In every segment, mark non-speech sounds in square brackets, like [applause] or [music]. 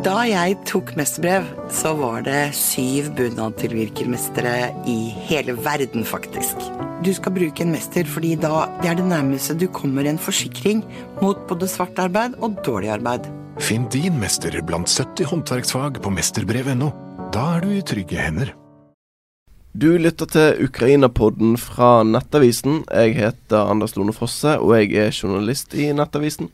Da jeg tok mesterbrev, så var det syv bunadtilvirkermestere i hele verden, faktisk. Du skal bruke en mester fordi da det er det nærmeste du kommer en forsikring mot både svart arbeid og dårlig arbeid. Finn din mester blant 70 håndverksfag på mesterbrev.no. Da er du i trygge hender. Du lytter til Ukraina-podden fra Nettavisen. Jeg heter Anders Lone Fosse, og jeg er journalist i Nettavisen.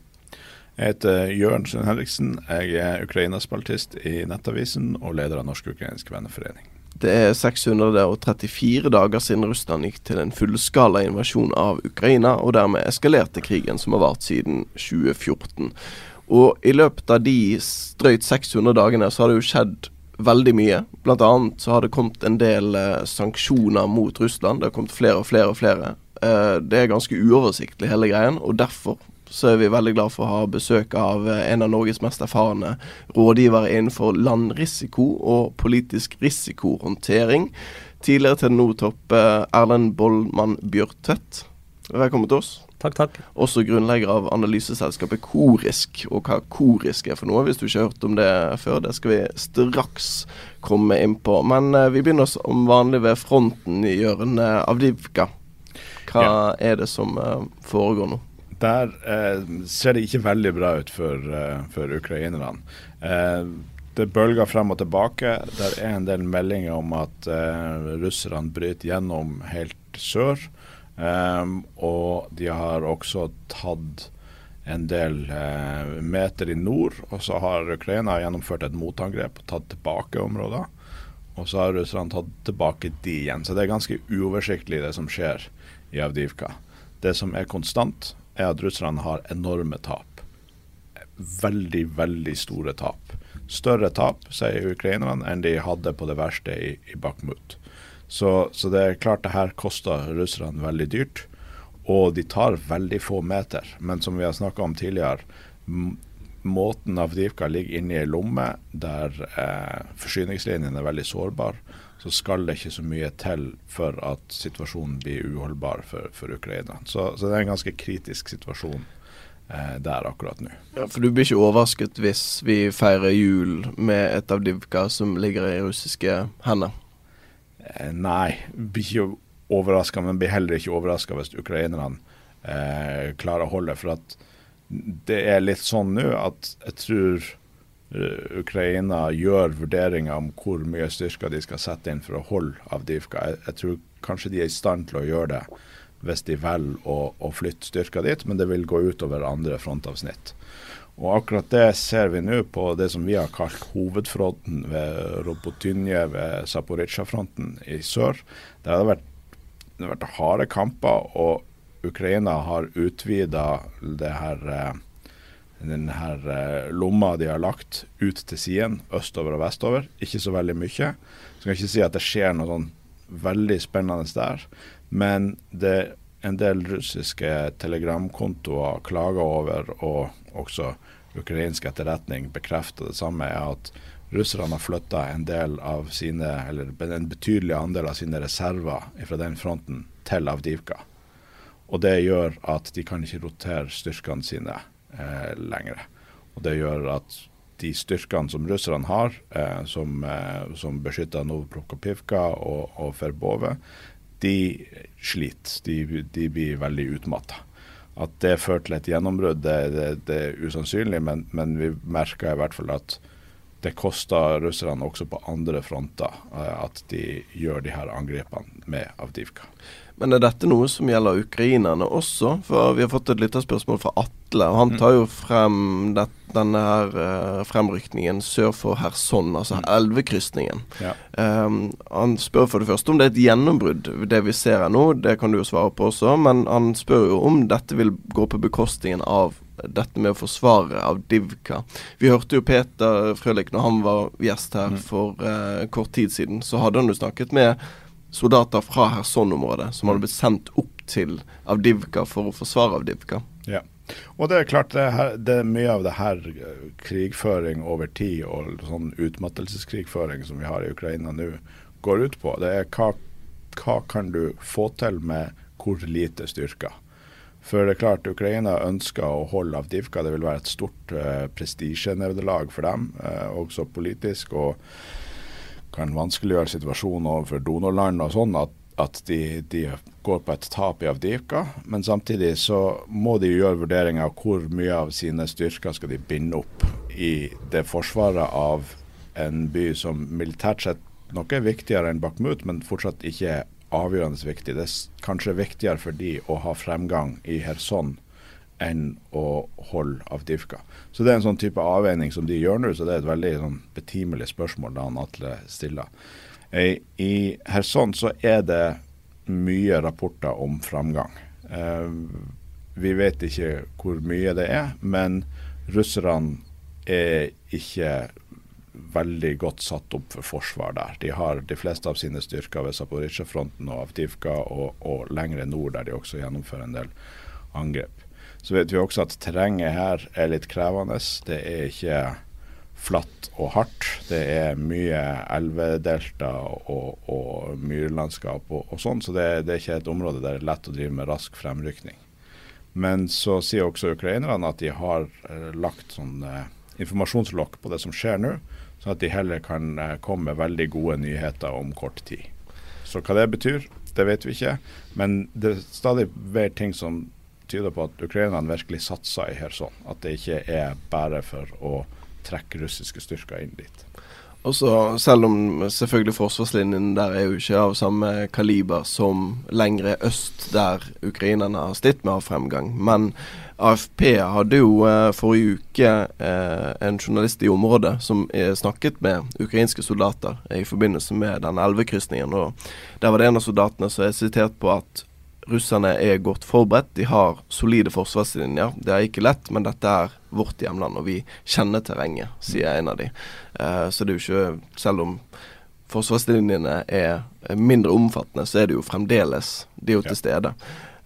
Jeg heter Jørn Sønn Henriksen. Jeg er Ukraina-spaltist i Nettavisen og leder av Norsk-ukrainsk venneforening. Det er 634 dager siden Russland gikk til en fullskala invasjon av Ukraina, og dermed eskalerte krigen som har vart siden 2014. Og i løpet av de drøyt 600 dagene så har det jo skjedd veldig mye. Blant annet så har det kommet en del eh, sanksjoner mot Russland. Det har kommet flere og flere og flere. Eh, det er ganske uoversiktlig hele greien, og derfor så er vi veldig glad for å ha besøk av eh, en av Norges mest erfarne rådgivere innenfor landrisiko og politisk risikohåndtering. Tidligere til NO-topp eh, Erlend Bollmann Bjørtvedt. Velkommen til oss. Takk, takk. Også grunnlegger av analyseselskapet Korisk. Og hva Korisk er for noe, hvis du ikke har hørt om det før, det skal vi straks komme inn på. Men eh, vi begynner som vanlig ved fronten i hjørnet Avdivka. Hva Ja. er det som eh, foregår nå? Der eh, ser det ikke veldig bra ut for, uh, for ukrainerne. Eh, det bølger frem og tilbake. Det er en del meldinger om at eh, russerne bryter gjennom helt sør. Eh, og de har også tatt en del eh, meter i nord. Og så har Ukraina gjennomført et motangrep og tatt tilbake områder. Og så har russerne tatt tilbake de igjen. Så det er ganske uoversiktlig det som skjer i Avdivka. Det som er konstant, er at russerne har enorme tap. Veldig, veldig store tap. Større tap, sier ukrainerne, enn de hadde på det verste i, i Bakhmut. Så, så det er klart det her koster russerne veldig dyrt. Og de tar veldig få meter. Men som vi har snakka om tidligere, måten Avdivka ligger inne i ei lomme der eh, forsyningslinjen er veldig sårbar, så skal det ikke så mye til for at situasjonen blir uholdbar for, for Ukraina. Så, så det er en ganske kritisk situasjon eh, der akkurat nå. Ja, for du blir ikke overrasket hvis vi feirer jul med et av Divka som ligger i russiske hender? Eh, nei, blir ikke overraska, men blir heller ikke overraska hvis ukrainerne eh, klarer å holde. For at det er litt sånn nå at jeg tror Ukraina gjør vurderinger om hvor mye styrker de skal sette inn for å holde Avdivka. Jeg, jeg tror kanskje de er i stand til å gjøre det hvis de velger å, å flytte styrker dit, men det vil gå utover andre frontavsnitt. Og akkurat det ser vi nå på det som vi har kalt hovedfronten ved Robotynje ved Zaporizjzja-fronten i sør. Der har det vært, det har vært harde kamper, og Ukraina har utvida det her eh, den her eh, lomma de har lagt ut til siden, østover og vestover. Ikke så veldig mye. Så kan jeg ikke si at det skjer noe sånn veldig spennende der. Men det en del russiske telegramkontoer klager over, og også ukrainsk etterretning bekrefter det samme, er at russerne har flytta en del av sine, eller en betydelig andel av sine reserver fra den fronten til Avdivka. Og det gjør at de kan ikke rotere styrkene sine eh, lenger. Og det gjør at de styrkene som russerne har, eh, som, eh, som beskytter Novoprokopivka og, og Ferbove, de sliter. De, de blir veldig utmatta. At det fører til et gjennombrudd, det, det, det er usannsynlig, men, men vi merker i hvert fall at det koster russerne også på andre fronter eh, at de gjør de her angrepene med Avdivka. Men er dette noe som gjelder ukrainerne også? For vi har fått et lytterspørsmål fra Atle, og han tar jo frem det, denne her eh, fremrykningen sør for Kherson, altså elvekrysningen. Ja. Um, han spør for det første om det er et gjennombrudd, det vi ser her nå. Det kan du jo svare på også, men han spør jo om dette vil gå på bekostningen av dette med å forsvare Avdivka. Vi hørte jo Peter Frølich når han var gjest her for uh, kort tid siden. Så hadde han jo snakket med soldater fra Kherson-området som hadde blitt sendt opp til Avdivka for å forsvare Avdivka. Ja. Og det er klart, det, her, det er mye av det her eh, krigføring over tid og sånn utmattelseskrigføring som vi har i Ukraina nå, går ut på. Det er hva, hva kan du få til med hvor lite styrker. For det er klart, Ukraina ønsker å holde Avdivka. Det vil være et stort uh, prestisjenederlag for dem, uh, også politisk. Og kan vanskeliggjøre situasjonen overfor donorland og sånn. at at de, de, går på et tap i Avdivka, men samtidig så må de gjøre vurderinger av hvor mye av sine styrker skal de binde opp i det forsvaret av en by som militært sett nok er viktigere enn Bakhmut, men fortsatt ikke er avgjørende viktig. Det er kanskje viktigere for de å ha fremgang i Kherson enn å holde Avdivka. Så det er en sånn type avveining som de gjør nå, så det er et veldig sånn, betimelig spørsmål da han Atle stiller. I, I Kherson så er det mye rapporter om framgang. Eh, vi vet ikke hvor mye det er, men russerne er ikke veldig godt satt opp for forsvar der. De har de fleste av sine styrker ved Zaporizjzja-fronten og Avdivka, og, og lengre nord, der de også gjennomfører en del angrep. Så vet vi også at terrenget her er litt krevende. Det er ikke flatt og hardt. Det er mye elvedelta og, og myrlandskap og, og sånn, så det, det, er ikke et område der det er lett å drive med rask fremrykning. Men så sier også ukrainerne at de har eh, lagt sånn eh, informasjonslokk på det som skjer nå, sånn at de heller kan eh, komme med veldig gode nyheter om kort tid. Så hva det betyr, det vet vi ikke. Men det er stadig mer ting som tyder på at ukrainerne virkelig satser i Kherson. At det ikke er bare for å trekke russiske styrker inn dit. Også, selv om selvfølgelig forsvarslinjen der er jo ikke av samme kaliber som lengre øst, der ukrainerne har stitt med av fremgang. Men AFP hadde jo eh, forrige uke eh, en journalist i området som eh, snakket med ukrainske soldater i forbindelse med den elvekrysningen. og Der var det en av soldatene som er sitert på at russerne er godt forberedt. De har solide forsvarslinjer. Det er ikke lett, men dette er vårt hjemland, og vi kjenner terrenget, sier en av de. Eh, så det er jo ikke Selv om forsvarslinjene er mindre omfattende, så er det jo fremdeles De er jo til stede.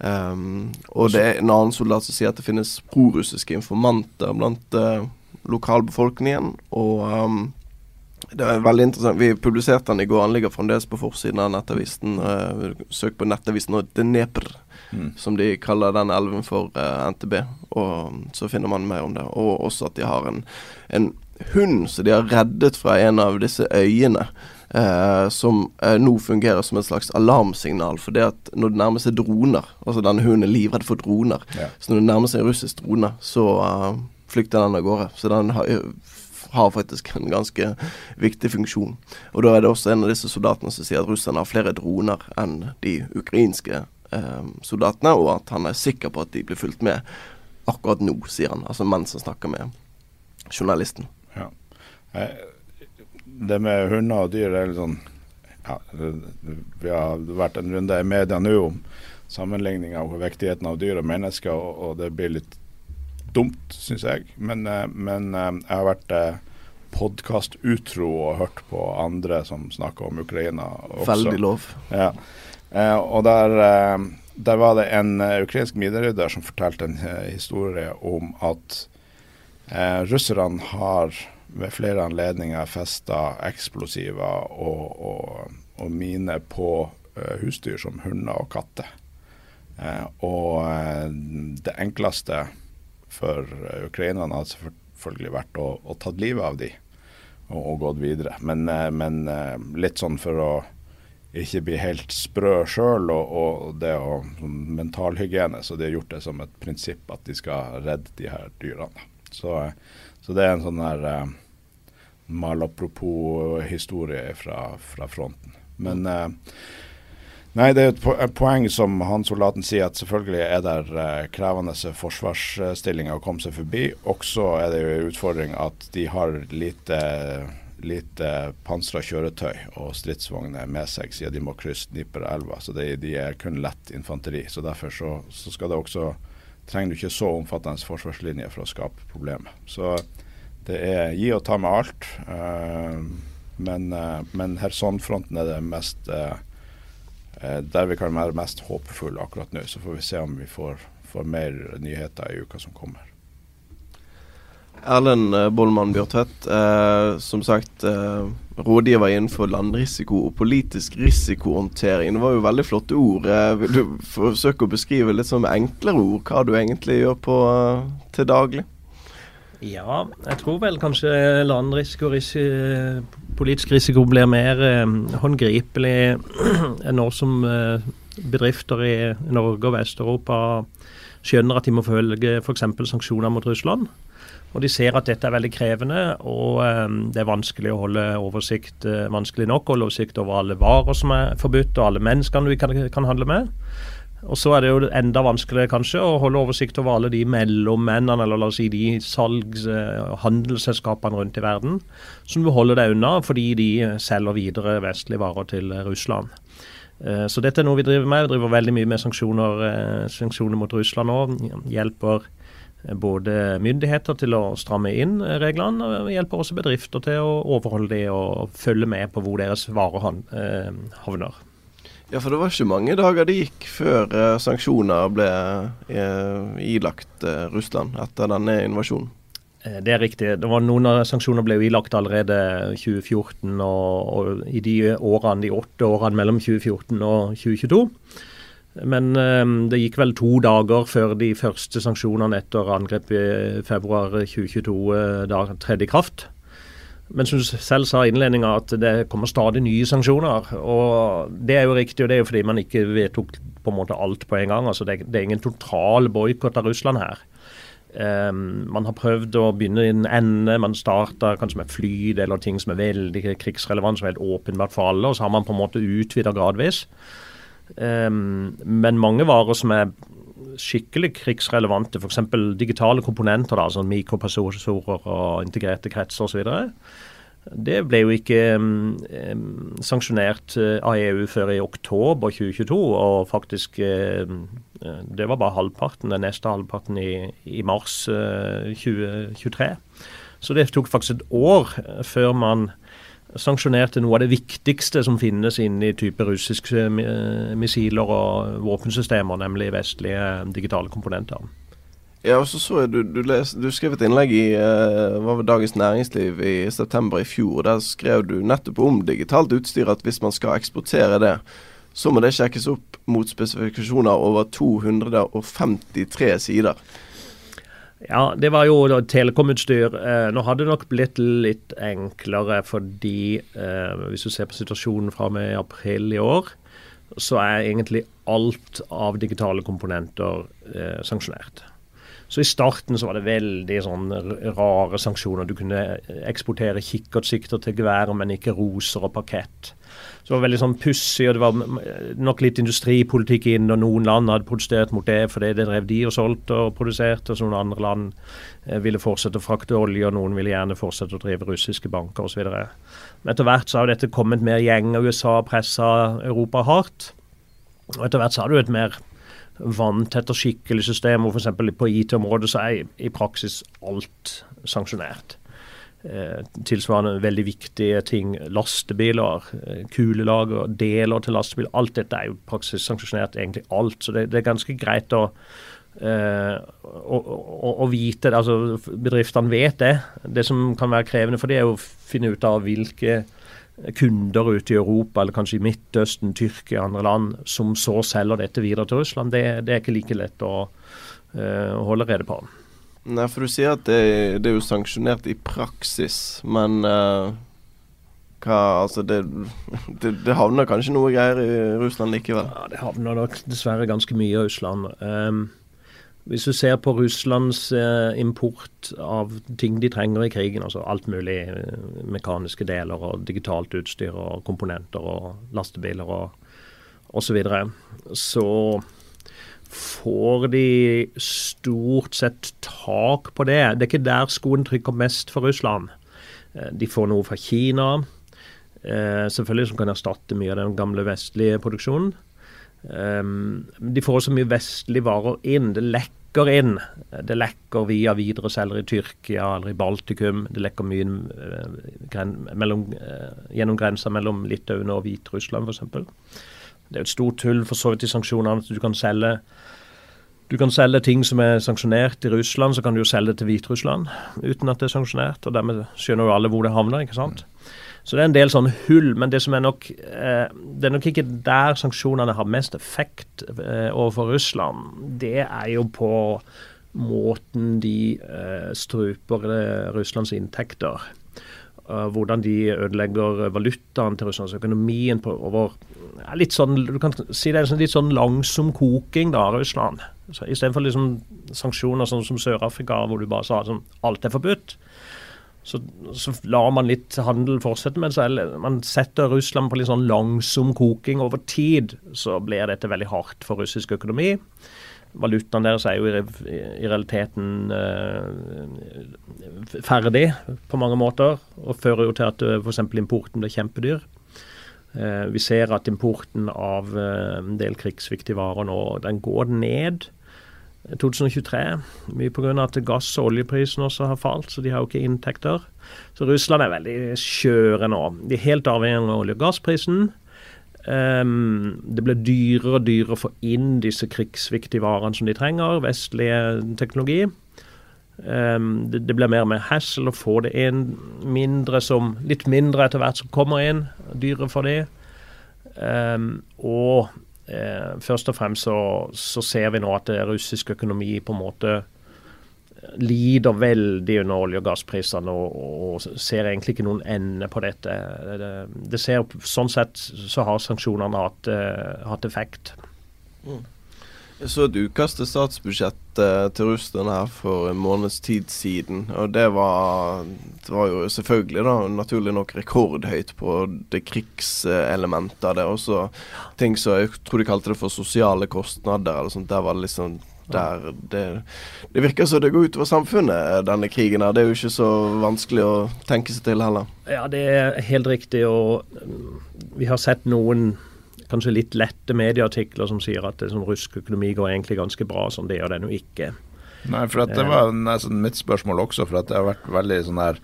Um, og det er en annen soldat som sier at det finnes prorussiske informanter blant uh, lokalbefolkningen. Og um, det er veldig interessant. Vi publiserte den i går. Han ligger fremdeles på forsiden av Nettavisen. Uh, søk på Nettavisen og Dnepr, mm. som de kaller den elven for uh, NTB. Og så finner man mer om det. Og også at de har en, en hund som de har reddet fra en av disse øyene eh, som eh, nå fungerer som et slags alarmsignal. For det at når det nærmer seg droner Altså denne hunden er livredd for droner. Ja. Så når det nærmer seg en russisk drone, så uh, flykter den av gårde. Så den har, har faktisk en ganske viktig funksjon. Og da er det også en av disse soldatene som sier at russerne har flere droner enn de ukrainske eh, soldatene, og at han er sikker på at de blir fulgt med akkurat nå, sier han. Altså mens han snakker med journalisten. Ja. Det med hunder og dyr er litt sånn ja, Vi har vært en runde i media nå om sammenligning av viktigheten av dyr og mennesker, og, og det blir litt dumt, syns jeg. Men, eh, men, eh, jeg har vært eh, podkastutro og hørt på andre som snakker om Ukraina også. Veldig lov. Ja. og der, der, var det en ukrainsk middelrydder som fortalte en historie om at russerne har ved flere anledninger festa eksplosiver og, og, og miner på husdyr som hunder og katter. Og det enkleste for ukrainerne hadde selvfølgelig vært å, å ta livet av de og, og gått videre. Men, men litt sånn for å ikke bli helt sprø sjøl, og, og, det å sånn mentalhygiene, så de har gjort det som et prinsipp at de skal redde de her dyrene. Så, så det er en sånn her malapropos-historie fra, fra, fronten. Men Nei, det er et poeng som han soldaten sier, at selvfølgelig er det uh, krevende forsvarsstillinger å komme seg forbi. Også er det jo en utfordring at de har lite, lite pansra kjøretøy og stridsvogner med seg, siden de må krysse Dnipperelva. Så de, de er kun lett infanteri. Så derfor så, så skal det også trenger du ikke så omfattende forsvarslinje for å skape problemer. Så det er gi og ta med alt. Uh, men, uh, men Kherson-fronten er det mest der vi kan være mest håpefulle akkurat nå. Så får vi se om vi får, får mer nyheter i uka som kommer. Erlend eh, Bollmann Bjørtvedt, eh, som sagt eh, rådgiver innenfor landrisiko og politisk risikohåndtering. Det var jo veldig flotte ord. Eh, vil du forsøke å beskrive litt sånn enklere ord hva du egentlig gjør på eh, til daglig? Ja, jeg tror vel kanskje landrisiko og politisk risiko blir mer eh, håndgripelig [clears throat] enn nå som eh, bedrifter i Norge og Vest-Europa skjønner at de må følge f.eks. sanksjoner mot Russland. Og de ser at dette er veldig krevende, og eh, det er vanskelig å holde oversikt uh, vanskelig nok å holde oversikt over alle varer som er forbudt, og alle menneskene vi kan, kan handle med. Og så er det jo enda vanskeligere kanskje å holde oversikt over alle de mellommennene, eller la oss si de salgs- og uh, handelsselskapene rundt i verden, som du holder deg unna fordi de selger videre vestlige varer til Russland. Uh, så dette er noe vi driver med. Vi driver veldig mye med sanksjoner, sanksjoner mot Russland nå. Hjelper både myndigheter til å stramme inn reglene, og hjelper også bedrifter til å overholde de og følge med på hvor deres varer eh, havner. Ja, for det var ikke mange dager det gikk før eh, sanksjoner ble eh, ilagt eh, Russland etter denne invasjonen. Eh, det er riktig. Det var Noen av sanksjonene ble jo ilagt allerede 2014, og, og i de årene, de åtte årene mellom 2014 og 2022. Men um, det gikk vel to dager før de første sanksjonene etter angrepet i februar 2022 uh, da tredde i kraft. Men som du selv sa i innledninga, at det kommer stadig nye sanksjoner. Og det er jo riktig, og det er jo fordi man ikke vedtok på en måte alt på en gang. altså Det, det er ingen total boikott av Russland her. Um, man har prøvd å begynne i en ende. Man starta kanskje med fly eller ting som er veldig krigsrelevant, som er helt åpenbart for alle. Og så har man på en måte utvida gradvis. Um, men mange varer som er skikkelig krigsrelevante, f.eks. digitale komponenter, da, sånn mikroprosessorer og integrerte kretser osv. Det ble jo ikke um, sanksjonert uh, av EU før i oktober 2022, og faktisk um, Det var bare halvparten, den neste halvparten i, i mars uh, 2023. Så det tok faktisk et år før man sanksjonerte noe av det viktigste som finnes inni type russiske eh, missiler og våpensystemer, nemlig vestlige digitale komponenter. Ja, og så så jeg du, du, les, du skrev et innlegg i uh, Dagens Næringsliv i september i fjor. Der skrev du nettopp om digitalt utstyr at hvis man skal eksportere det, så må det sjekkes opp mot spesifikasjoner over 253 sider. Ja, det var jo telekomutstyr. Eh, nå hadde det nok blitt litt enklere fordi eh, hvis du ser på situasjonen fra med april i år, så er egentlig alt av digitale komponenter eh, sanksjonert. Så i starten så var det veldig sånn rare sanksjoner. Du kunne eksportere kikkertsikter til gevær, men ikke roser og parkett. Så det var veldig sånn pussig, og det var nok litt industripolitikk inn, og noen land hadde protestert mot det fordi det drev de og solgte og produserte, så noen andre land eh, ville fortsette å frakte olje, og noen ville gjerne fortsette å drive russiske banker osv. Men etter hvert så har dette kommet mer gjeng, og USA pressa Europa hardt. Og etter hvert så har du et mer vanntett og skikkelig system, hvor f.eks. på IT-området så er i praksis alt sanksjonert. Eh, tilsvarende veldig viktige ting. Lastebiler, eh, kulelager, deler til lastebil. Alt dette er jo praksis sanksjonert, egentlig alt. Så det, det er ganske greit å, eh, å, å, å vite. Altså, bedriftene vet det. Det som kan være krevende for det, er å finne ut av hvilke kunder ute i Europa, eller kanskje i Midtøsten, Tyrkia og andre land, som så selger dette videre til Russland, det, det er ikke like lett å å holde rede på. Nei, for du sier at det, det er jo sanksjonert i praksis, men uh, hva Altså, det, det, det, havner kanskje noe greier i Russland likevel? Ja, det havner nok dessverre ganske mye i Russland. Um, hvis du ser på Russlands eh, import av ting de trenger i krigen, altså alt mulig eh, mekaniske deler og digitalt utstyr og komponenter og lastebiler og osv., så, videre, så får de stort sett tak på det. Det er ikke der skoen trykker mest for Russland. Eh, de får noe fra Kina, selvfølgelig som kan erstatte mye av den gamle vestlige produksjonen. Um, de får så mye vestlige varer inn. Det lekker inn. Det lekker via videreselgere i Tyrkia eller i Baltikum. Det lekker mye uh, gren mellom, uh, gjennom grensa mellom Litauen og Hviterussland f.eks. Det er et stort hull for så vidt i sanksjonene at du kan selge du kan selge ting som er sanksjonert i Russland, så kan du jo selge til Hviterussland uten at det er sanksjonert. og Dermed skjønner jo alle hvor det havner. ikke sant? Så det er en del sånne hull. Men det som er nok eh, det er nok ikke der sanksjonene har mest effekt eh, overfor Russland. Det er jo på måten de eh, struper eh, Russlands inntekter. Uh, hvordan de ødelegger valutaen til Russlands økonomien litt sånn, Du kan si det er en litt sånn langsom koking da, Russland. Istedenfor liksom sanksjoner sånn som Sør-Afrika, hvor du bare sa sånn alt er forbudt. Så, så lar man litt handel fortsette, men så er, man setter Russland på litt sånn langsom koking over tid. Så blir dette veldig hardt for russisk økonomi. Valutaen deres er jo i, i realiteten eh, ferdig på mange måter, og fører jo til at uh, f.eks. importen blir kjempedyr. Eh, vi ser at importen av eh, en del krigsviktige varer nå den går ned. 2023. Mye pga. at gass- og oljeprisen også har falt, så de har jo ikke inntekter. Så Russland er veldig skjøre nå. De er helt avhengig av olje- og gassprisen. Um, det blir dyrere og dyrere å få inn disse krigsviktige varene som de trenger, vestlig teknologi. Um, det, det, blir mer og mer hassle å få det inn. Mindre som, litt mindre etter hvert som kommer inn. Dyrere for det. Um, og uh, først og fremst så, så, ser vi nå at russisk økonomi på en måte lider veldig under olje- og gassprisene og, og, ser egentlig ikke noen ende på dette. Det, det ser, sånn sett så har sanksjonene hatt, uh, hatt effekt. Mm. Så et utkast til statsbudsjett uh, til Russland her for en måneds tid siden. Og det var, det var jo selvfølgelig da naturlig nok rekordhøyt på det krigselementet av det. Også ting som jeg tror de kalte det for sosiale kostnader eller sånt. Der var det liksom der det, det virker som det går utover samfunnet, denne krigen her. Det er jo ikke så vanskelig å tenke seg til heller. Ja, det er helt riktig. Og vi har sett noen kanskje litt lette medieartikler som sier at det, som russisk økonomi går egentlig ganske bra, som det gjør den jo ikke. Nei, for det var nesten mitt spørsmål også, for det har vært veldig sånn her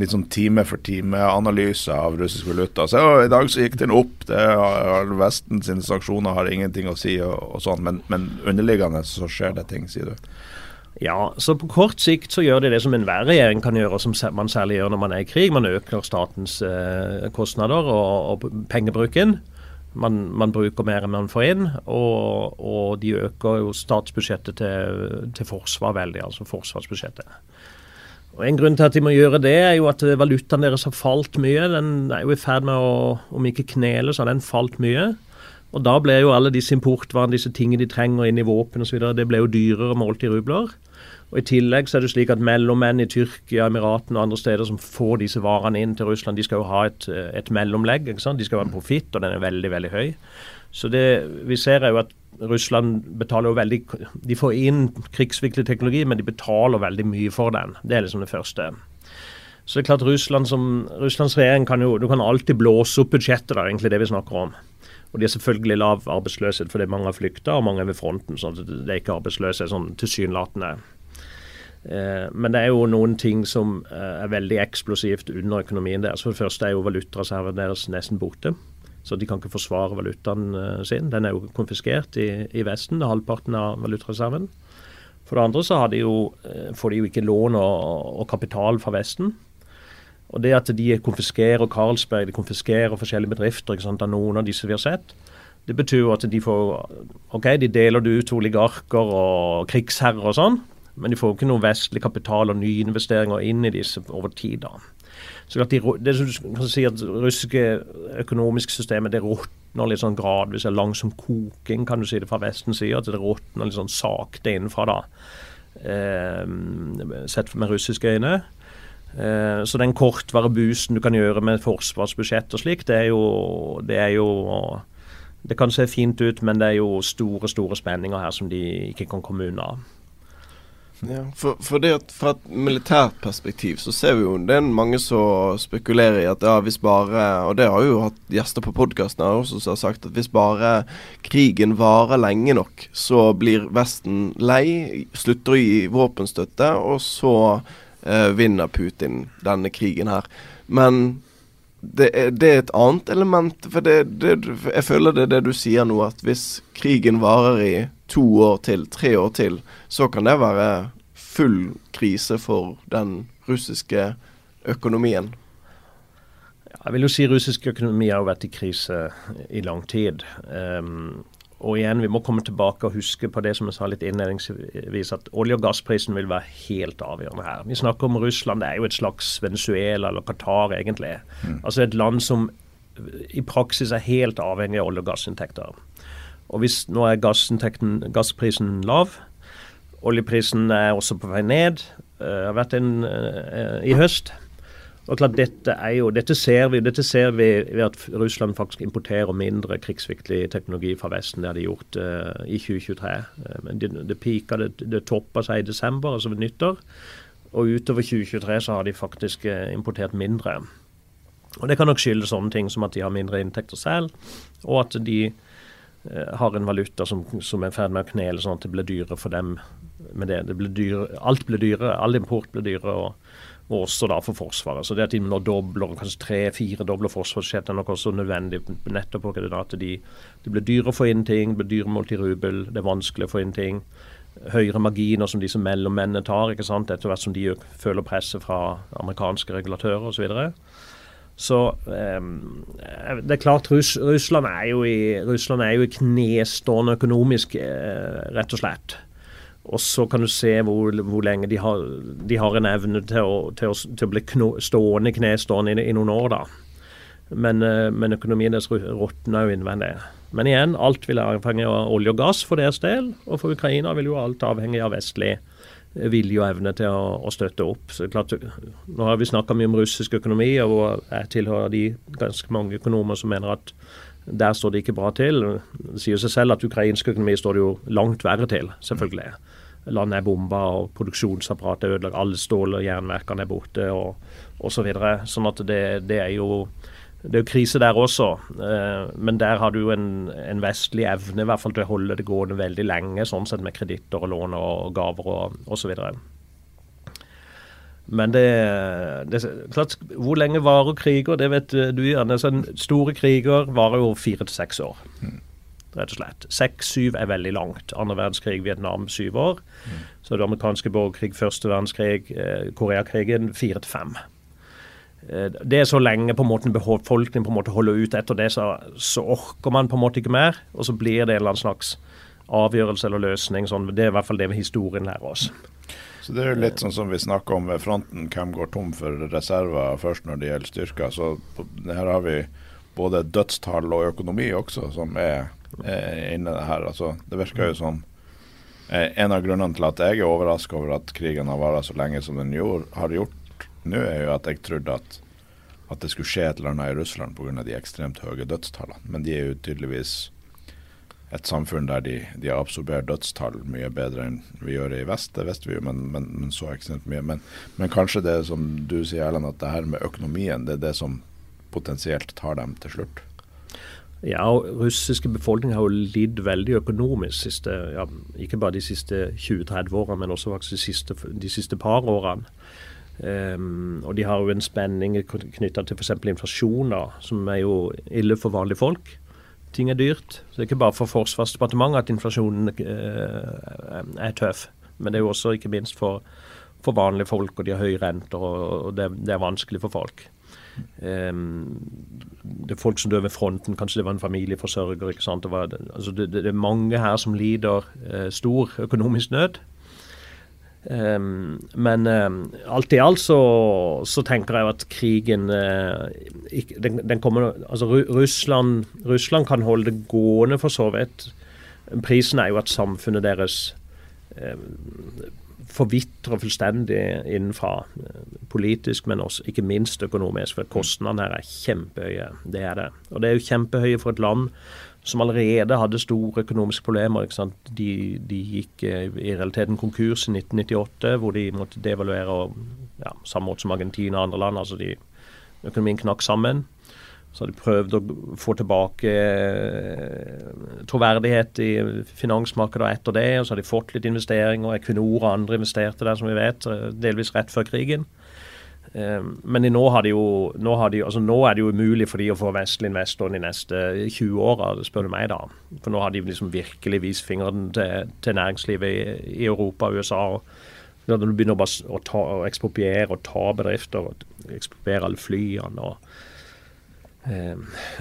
litt sånn time for time-analyse av russisk valuta. Så I dag så gikk den opp. det har Vesten sine sanksjoner har ingenting å si, og, og sånn, men, men, underliggende så skjer det ting, sier du. Ja, så på kort sikt så gjør de det som enhver regjering kan gjøre, og som man særlig gjør når man er i krig. Man øker statens eh, kostnader og, og pengebruken. Man, man, bruker mer enn man får inn, og, og de øker jo statsbudsjettet til, til, forsvar veldig, altså forsvarsbudsjettet. Og En grunn til at de må gjøre det, er jo at valutaen deres har falt mye. Den er jo i ferd med å, om ikke knele, så har den falt mye. Og da ble jo alle disse importvarene, disse tingene de trenger inn i våpen osv., det ble jo dyrere målt i rubler. Og I tillegg så er det slik at mellommenn i Tyrkia, Emiratene og andre steder som får disse varene inn til Russland, de skal jo ha et, et mellomlegg. ikke sant? De skal ha en profitt, og den er veldig veldig høy. Så det vi ser er jo at Russland betaler jo veldig De får inn krigsviktig teknologi, men de betaler veldig mye for den. Det er liksom det første. Så det er klart Russland som, Russlands regjering kan jo Du kan alltid blåse opp budsjettet, er egentlig det vi snakker om. Og de har selvfølgelig lav arbeidsløshet fordi mange har flykta, og mange er ved fronten. så det er ikke arbeidsløshet sånn tilsynelatende. Eh, men det er jo noen ting som eh, er veldig eksplosivt under økonomien deres. For det første er jo valutareserven deres nesten borte. Så de kan ikke forsvare valutaen eh, sin. Den er jo konfiskert i, i Vesten, halvparten av valutareserven. For det andre så de jo, får de jo ikke lån og, og, kapital fra Vesten. Og det at de konfiskerer Carlsberg, de konfiskerer forskjellige bedrifter ikke sant, av noen av disse vi har sett, det betyr jo at de får OK, de deler det ut til oligarker og krigsherrer og sånn, men de får ikke noe vestlig kapital og nyinvesteringer inn i disse over tid. da. Så at de, det kan si at russiske økonomiske systemet det råtner litt sånn gradvis. Langsom koking, kan du si det fra Vestens side. At det råtner litt sånn sakte innenfra, da. Eh, sett med russiske øyne. Eh, så den kortvare boosten du kan gjøre med forsvarsbudsjett og slik, det er jo, det er jo det kan se fint ut, men det er jo store store spenninger her som de ikke kan komme unna. Ja, for, for at Fra et militært perspektiv så ser vi jo det er mange som spekulerer i at ja, hvis bare Og det har jo hatt gjester på podkasten også som har sagt at hvis bare krigen varer lenge nok, så blir Vesten lei, slutter å gi våpenstøtte, og så eh, vinner Putin denne krigen her. Men det er, det er, et annet element. For det, det, jeg føler det er det du sier nå, at hvis krigen varer i to år til, tre år til, så kan det være full krise for den russiske økonomien. Jeg vil jo si russisk økonomi har vært i krise i lang tid. Um, og igjen, vi må komme tilbake og huske på det som jeg sa litt innledningsvis, at olje- og gassprisen vil være helt avgjørende her. Vi snakker om Russland, det er jo et slags Venezuela eller Qatar, egentlig. Mm. Altså et land som i praksis er helt avhengig av olje- og gassinntekter. Og hvis nå er gassprisen lav, oljeprisen er også på vei ned, uh, har vært en uh, i høst og klart, dette, jo, dette, ser vi, dette ser vi ved at Russland faktisk importerer mindre krigsviktig teknologi fra Vesten. Det har de gjort uh, i 2023. Uh, men det, det, pika, det, det toppa seg i desember, altså ved nyttår. Og utover 2023 så har de faktisk importert mindre. Og Det kan nok skyldes sånne ting som at de har mindre inntekter selv, og at de har en valuta som, som er i ferd med å knele, sånn at det blir dyrere for dem med det. det blir dyre, alt blir dyrere, all import blir dyrere. og og også da for Forsvaret. Så det at de nå dobler, kanskje tre-fire dobler forsvarsbudsjettet, er nok også nødvendig nettopp på at de, det blir dyrere å få inn ting, det blir dyrere målt i rubel, det er vanskelig å få inn ting. Høyere marginer som disse mellommennene tar, ikke sant, etter hvert som de føler presset fra amerikanske regulatører osv. Så, um, det er klart Russ, Russland, er jo i, Russland er jo i knestående økonomisk, uh, rett og slett. Og så kan du se hvor, hvor lenge de har, de har, en evne til å, til å, til å bli kno, stående knestående i, i noen år, da. Men, eh, men økonomien deres råtner jo innvendig. Men igjen, alt vil avhenge av olje og gass for deres del. Og for Ukraina vil jo alt avhenge av vestlig vilje og evne til å, å støtte opp. Så klart, Nå har vi snakka mye om russisk økonomi, og jeg tilhører de ganske mange økonomer som mener at der står det ikke bra til. Det sier seg selv at ukrainsk økonomi står det jo langt verre til, selvfølgelig. Landet er bomba, og produksjonsapparatet er ødelagt. Alle stål- og jernverkene er borte, og osv. Så videre. sånn at det, det, er jo det er jo krise der også, eh, men der har du en, en, vestlig evne i hvert fall til å holde det gående veldig lenge, sånn sett med kreditter og lån og gaver og osv. Men det, det, klart, Hvor lenge varer kriger? Det vet du gjerne. Sånn, store kriger varer jo fire til seks år. Mm. Rett og slett. Seks-syv er veldig langt. Andre verdenskrig, Vietnam syv år. Mm. Så det amerikanske borgerkrig, første verdenskrig, eh, Koreakrigen fire til fem. Eh, det er så lenge på en befolkningen på en måte holder ut. Etter det så, så, orker man på en måte ikke mer. Og så blir det en eller annen slags avgjørelse eller løsning. Sånn. Det er i hvert fall det historien lærer oss. Så Det er jo litt sånn som vi snakker om ved fronten, hvem går tom for reserver først når det gjelder styrker. Så her har vi både dødstall og økonomi også som er, er inne her. Altså, det virker jo som eh, En av grunnene til at jeg er overraska over at krigen har vart så lenge som den gjorde, har gjort nå, er jo at jeg trodde at, at det skulle skje et eller annet i Russland pga. de ekstremt høye dødstallene. Men de er jo tydeligvis et samfunn der de, de absorberer dødstall mye bedre enn vi gjør i vest. Det visste vi jo, men, men, men, så ekstremt mye. Men, men, kanskje det som du sier, Erlend, at det her med økonomien, det er det som potensielt tar dem til slutt? Ja, og russiske befolkning har jo lidd veldig økonomisk, siste, ja, ikke bare de siste 20-30 årene, men også faktisk de siste, de siste par årene. Um, og de har jo en spenning knytta til f.eks. inflasjon, da, som er jo ille for vanlige folk ting er dyrt. Så det er ikke bare for Forsvarsdepartementet at inflasjonen uh, er tøff. Men det er jo også ikke minst for, for vanlige folk, og de har høye renter, og, det, det, er vanskelig for folk. Um, det er folk som dør ved fronten, kanskje det var en familieforsørger. ikke sant? Det, var, altså det, det, er mange her som lider uh, stor økonomisk nød. Um, men um, alt i alt så, så, tenker jeg at krigen ikke, den, den, kommer Altså Russland, Russland, kan holde det gående for så vidt. Prisen er jo at samfunnet deres um, forvitrer fullstendig innenfra. Politisk, men også ikke minst økonomisk. For kostnadene her er kjempehøye. Det er det. Og det er jo kjempehøye for et land som allerede hadde store økonomiske problemer. De, de, gikk eh, i realiteten konkurs i 1998, hvor de måtte devaluere ja, samme måte som Argentina og andre land. altså de, Økonomien knakk sammen. Så har de prøvd å få tilbake eh, troverdighet i finansmarkedet etter det. Og så har de fått litt investeringer. Equinor og andre investerte der, som vi vet, eh, delvis rett før krigen. Men nå, jo, nå, de, altså nå er det jo umulig for de å få vestlig investor de neste 20 åra, spør du meg. da. For nå har de liksom virkelig vist fingeren til, til næringslivet i, i, Europa og USA. og Når du begynner å, ta, å ekspropriere og ta bedrifter, og ekspropriere alle flyene og eh,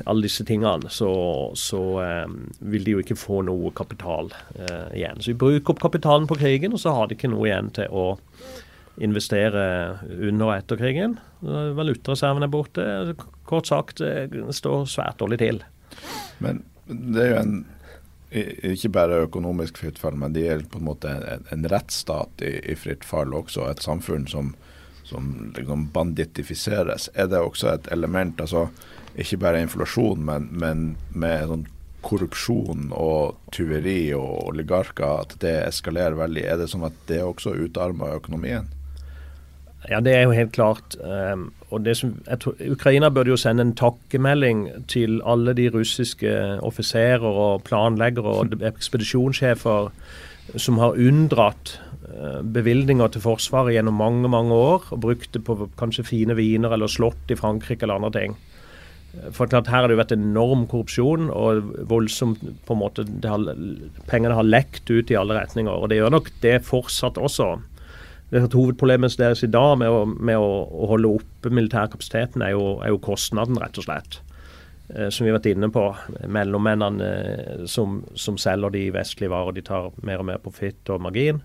alle disse tingene, så, så eh, vil de jo ikke få noe kapital eh, igjen. Så vi bruker opp kapitalen på krigen, og så har de ikke noe igjen til å investere under og etter krigen. Valutareserven er borte. Kort sagt, det står svært dårlig til. Men det er jo en ikke bare økonomisk fritt fall, men det er på en måte en, en rettsstat i, i, fritt fall også. Et samfunn som, som liksom bandittifiseres. Er det også et element, altså ikke bare inflasjon, men, men med sånn korrupsjon og tyveri og oligarker, at det eskalerer veldig. Er det sånn at det også utarmer økonomien? Ja, det er jo helt klart. Um, og det som, tror, Ukraina burde jo sende en takkemelding til alle de russiske offiserer og planleggere og [laughs] ekspedisjonssjefer som har unndratt uh, bevilgninger til Forsvaret gjennom mange mange år, og brukt det på kanskje fine viner eller slott i Frankrike eller andre ting. For klart, Her har det vært enorm korrupsjon og voldsomt på en måte, har, Pengene har lekt ut i alle retninger. og Det gjør nok det fortsatt også det er Hovedproblemet deres i dag med å, med å, å holde oppe militærkapasiteten er jo, er jo, kostnaden, rett og slett. Eh, som vi har vært inne på. Mellommennene eh, som, som, selger de vestlige varer, de tar mer og mer profitt og margin.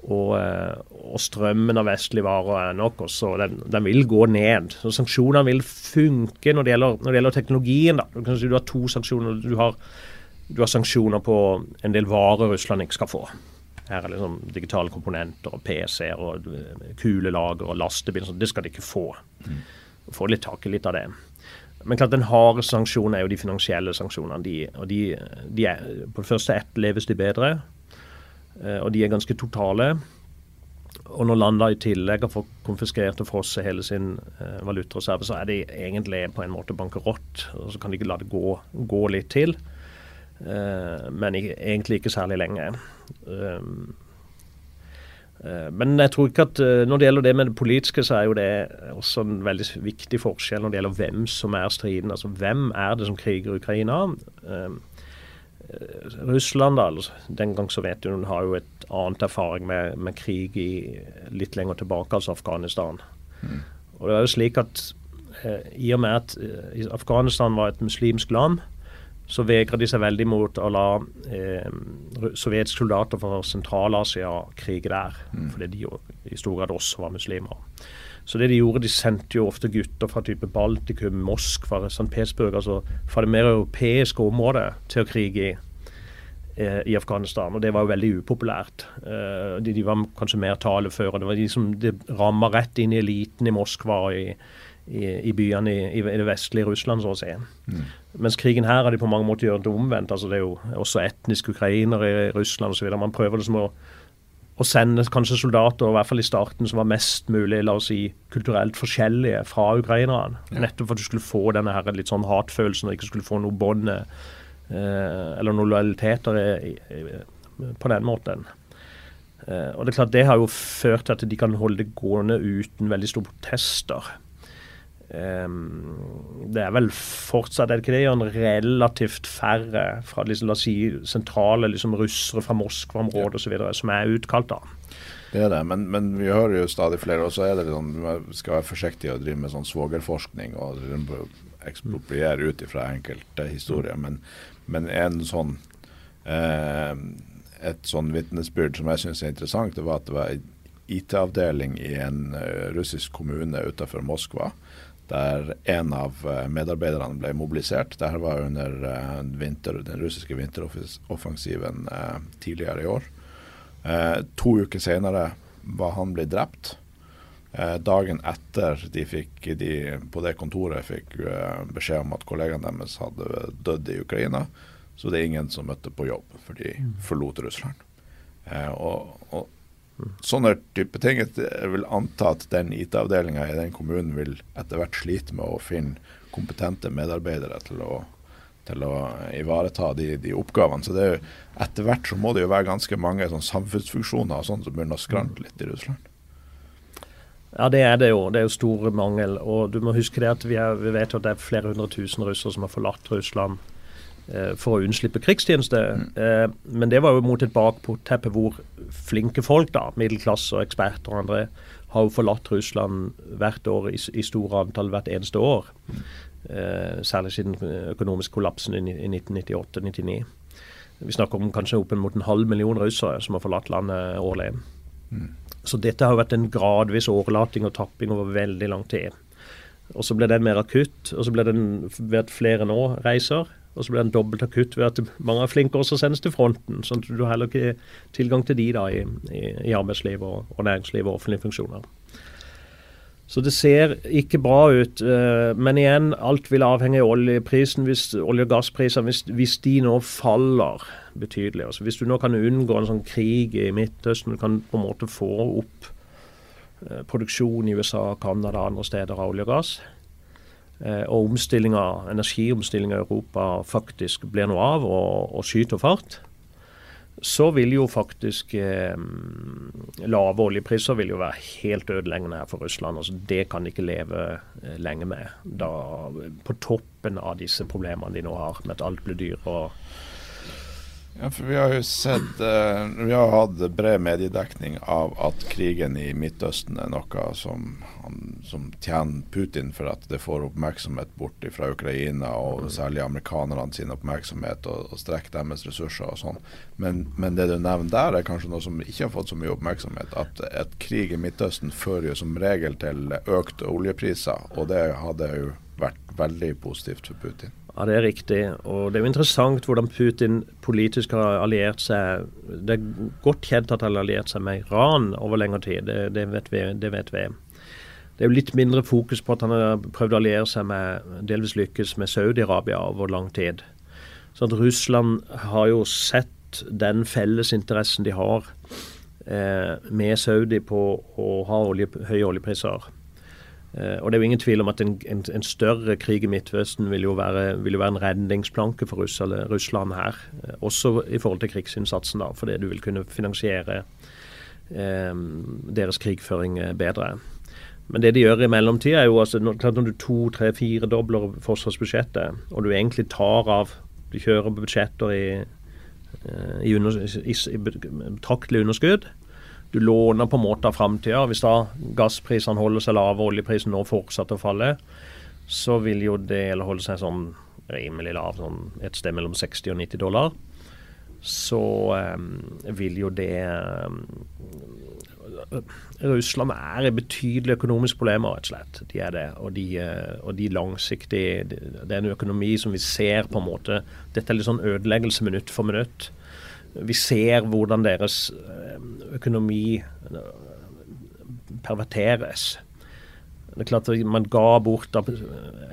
Og, eh, og, strømmen av vestlige varer er nok også, den, den vil gå ned. Så Sanksjonene vil funke når det gjelder, når det gjelder teknologien. Du, kan si du har to sanksjoner. Du har, du har sanksjoner på en del varer Russland ikke skal få. Her er liksom digitale komponenter og PC-er og eh, kulelager og lastebiler. Det skal de ikke få. Mm. Få litt tak i litt av det. Men klart den harde sanksjonen er jo de finansielle sanksjonene. De, og de, de er, på det første etterleves de bedre, og de er ganske totale. Og når landet i tillegg har fått konfiskert og frosset hele sin eh, valutareserve, så er de egentlig på en måte bankerott. Og så kan de ikke la det gå, gå litt til. Eh, men egentlig ikke særlig lenge. Eh, eh, men jeg tror ikke at når det gjelder det med det politiske, så er jo det også en veldig viktig forskjell når det gjelder hvem som er striden. Altså hvem er det som kriger Ukraina? Russland, da, altså, den gang Sovjetunionen har jo et annet erfaring med, med, krig i, litt lenger tilbake, altså Afghanistan. Mm. Og det er jo slik at eh, I og med at eh, Afghanistan var et muslimsk land, så vegrer de seg veldig mot å la eh, sovjetiske soldater fra Sentral-Asia krige der. Mm. Fordi de jo i stor grad også var muslimer. Så det de gjorde, de sendte jo ofte gutter fra type Baltikum, Moskva, St. Petersburg, altså fra det mer europeiske området til å krige i, eh, i Afghanistan. Og det var jo veldig upopulært. Eh, de, de, var kanskje mer taleføre. Det var de som det ramma rett inn i eliten i Moskva og i, i, i byene i, i, det vestlige Russland, så å si. Mm. Mens krigen her har de på mange måter gjort det omvendt. altså Det er jo også etniske ukrainere i Russland osv. Man prøver liksom å, å, sende kanskje soldater, i hvert fall i starten, som var mest mulig la oss si, kulturelt forskjellige fra ukrainerne. Ja. Nettopp for at du skulle få denne her litt sånn hatfølelsen og ikke skulle få noe bånd eh, eller noen lojaliteter på den måten. Eh, og Det er klart det har jo ført til at de kan holde det gående uten veldig store protester. Um, det er vel fortsatt er det ikke det, en relativt færre fra liksom, la oss si, sentrale liksom, russere fra Moskva-området ja. osv. som er utkalt. da. Det er det, men, men, vi hører jo stadig flere. Og så er det sånn, vi skal være forsiktige og drive med sånn svogerforskning og ekspropriere ut ifra enkelte historier. Men, men en sånn eh, et sånn vitnesbyrd som jeg syns er interessant, det var at det var en IT-avdeling i en uh, russisk kommune utenfor Moskva der en av eh, medarbeiderne ble mobilisert. Dette var under eh, vinter, den russiske vinteroffensiven eh, tidligere i år. to uker senere var han blitt drept. dagen etter de fikk de på det kontoret fikk beskjed om at kollegaene deres hadde dødd i Ukraina, så det er ingen som møtte på jobb, for de mm. forlot Russland. og, og sånne type ting. Jeg vil anta at den IT-avdelinga i den kommunen vil etter hvert slite med å finne kompetente medarbeidere til å, til å ivareta de, de, oppgavene. Så jo, etter hvert så må det jo være ganske mange sånn samfunnsfunksjoner og sånt som begynner å skrante litt i Russland. Ja, det er det jo. Det er jo stor mangel. Og du må huske det at vi, er, vi vet at det er flere hundre tusen russere som har forlatt Russland for å unnslippe krigstjeneste. Mm. Eh, men det var jo mot et bakteppe hvor flinke folk, da, middelklasse og eksperter og andre, har jo forlatt Russland hvert år i, i store antall hvert eneste år. Eh, særlig siden økonomisk kollapsen i, i 1998-99. Vi snakker om kanskje opp mot en halv million russere som har forlatt landet årlig. Mm. Så dette har vært en gradvis årelating og tapping over veldig lang tid. Og så ble den mer akutt, og så ble den ved at flere nå reiser. Og så blir den dobbelt akutt ved at mange er flinke også sendes til fronten. sånn at du heller ikke tilgang til de da i, i, i arbeidsliv og, og næringsliv og offentlige funksjoner. Så det ser ikke bra ut. Eh, men igjen, alt vil avhenge av oljeprisen. Hvis olje- og gassprisene hvis, hvis, de nå faller betydelig. Altså hvis du nå kan unngå en sånn krig i Midtøsten, du kan på en måte få opp eh, produksjon i USA, Canada og andre steder av olje og gass, eh, og energiomstillinga i Europa faktisk blir noe av og, og skyter fart, så vil jo faktisk eh, lave oljepriser vil jo være helt ødeleggende her for Russland. Altså, det kan de ikke leve eh, lenge med. Da, på toppen av disse problemene de nå har, med at alt blir dyrere. Ja, for Vi har jo sett uh, Vi har hatt bred mediedekning av at krigen i Midtøsten er noe som, som tjener Putin for at det får oppmerksomhet bort fra Ukraina, og mm. særlig amerikanerne sin oppmerksomhet, og, og strekker deres ressurser og sånn. Men, men, det du nevner der, er kanskje noe som ikke har fått så mye oppmerksomhet. At et krig i Midtøsten fører jo som regel til økte oljepriser, og det hadde jo vært veldig positivt for Putin. Ja, Det er riktig. Og det er jo interessant hvordan Putin politisk har alliert seg Det er godt kjent at han har alliert seg med Iran over lengre tid. Det, det, vet vi, det, vet vi, det er jo litt mindre fokus på at han har prøvd å alliere seg med, delvis lykkes med Saudi-Arabia over lang tid. Så at Russland har jo sett den fellesinteressen de har eh, med Saudi på å ha olje, høye oljepriser. Uh, og Det er jo ingen tvil om at en, en, en større krig i Midtøsten vil jo være, vil jo være en redningsplanke for Russland, her. Uh, også i forhold til krigsinnsatsen, da, fordi du vil kunne finansiere eh, deres krigføring bedre. Men det de gjør i mellomtida, er jo altså når du to, tre, fire dobler forsvarsbudsjettet, og du egentlig tar av Du kjører budsjetter i, i, under, i, i betraktelig underskudd du låner på en måte av framtida. Hvis da gassprisene holder seg lave og oljeprisen nå fortsetter å falle, så vil jo det holde seg sånn rimelig lav, sånn et sted mellom 60 og 90 dollar. Så um, vil jo det um, Russland er i betydelige økonomiske problemer, rett og slett. De er det. Og de, eh, og de langsiktige Det er en økonomi som vi ser på en måte Dette er litt sånn ødeleggelse minutt for minutt. Vi ser hvordan deres eh, økonomi eh, perverteres. Det er klart at Man ga bort,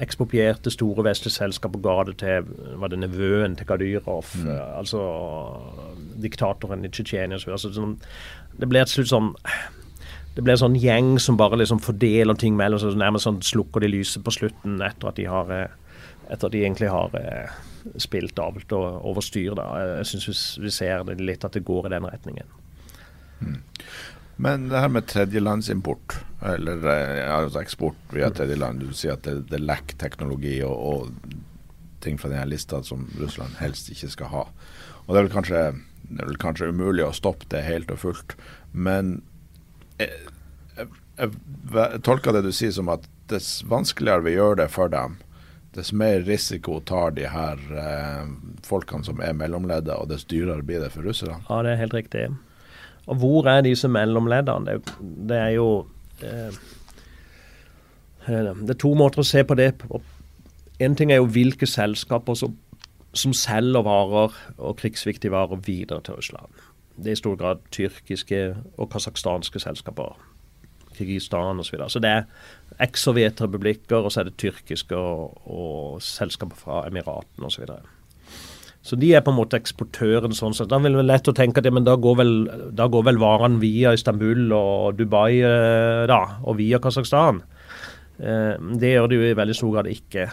eksproprierte store vestlige selskaper ga det til var det nevøen til Kadyrov, mm. Eh, altså diktatoren i Tsjetsjenia. Altså, sånn, det ble et slutt sånn det blir en sånn gjeng som bare liksom fordeler ting mellom seg. Nærmest sånn slukker de lyset på slutten etter at de har etter de egentlig har spilt avlt og over styr. Jeg syns vi ser litt at det går i den retningen. Mm. Men det her med tredjelandsimport, eller eh, altså eksport via tredjeland, du sier at det, det lekker teknologi og, og, ting fra denne lista som Russland helst ikke skal ha. Og det er vel kanskje, det er vel kanskje umulig å stoppe det helt og fullt. Men jeg, jeg, jeg tolker det du sier som at dess vanskeligere vi gjør det for dem, dess mer risiko tar de her eh, folkene som er mellomledde og dess dyrere blir det for russerne. Ja, det er helt riktig. Og hvor er disse mellomleddene? Det, det er jo eh, eh, Det er to måter å se på det på. En ting er jo hvilke selskaper som, som selger varer og krigsviktige varer videre til Russland. Det er i stor grad tyrkiske og kasakhstanske selskaper. Kirgistan osv. Så, videre. så det er eks-sovjetrepublikker, og så er det tyrkiske og, og selskaper fra Emiratene osv. Så, videre. så de er på en måte eksportøren. sånn sett. Da vil det være lett å tenke at ja, men da går vel, da vel varene via Istanbul og Dubai eh, da, og via Kasakhstan. Eh, det gjør det jo i veldig stor grad ikke.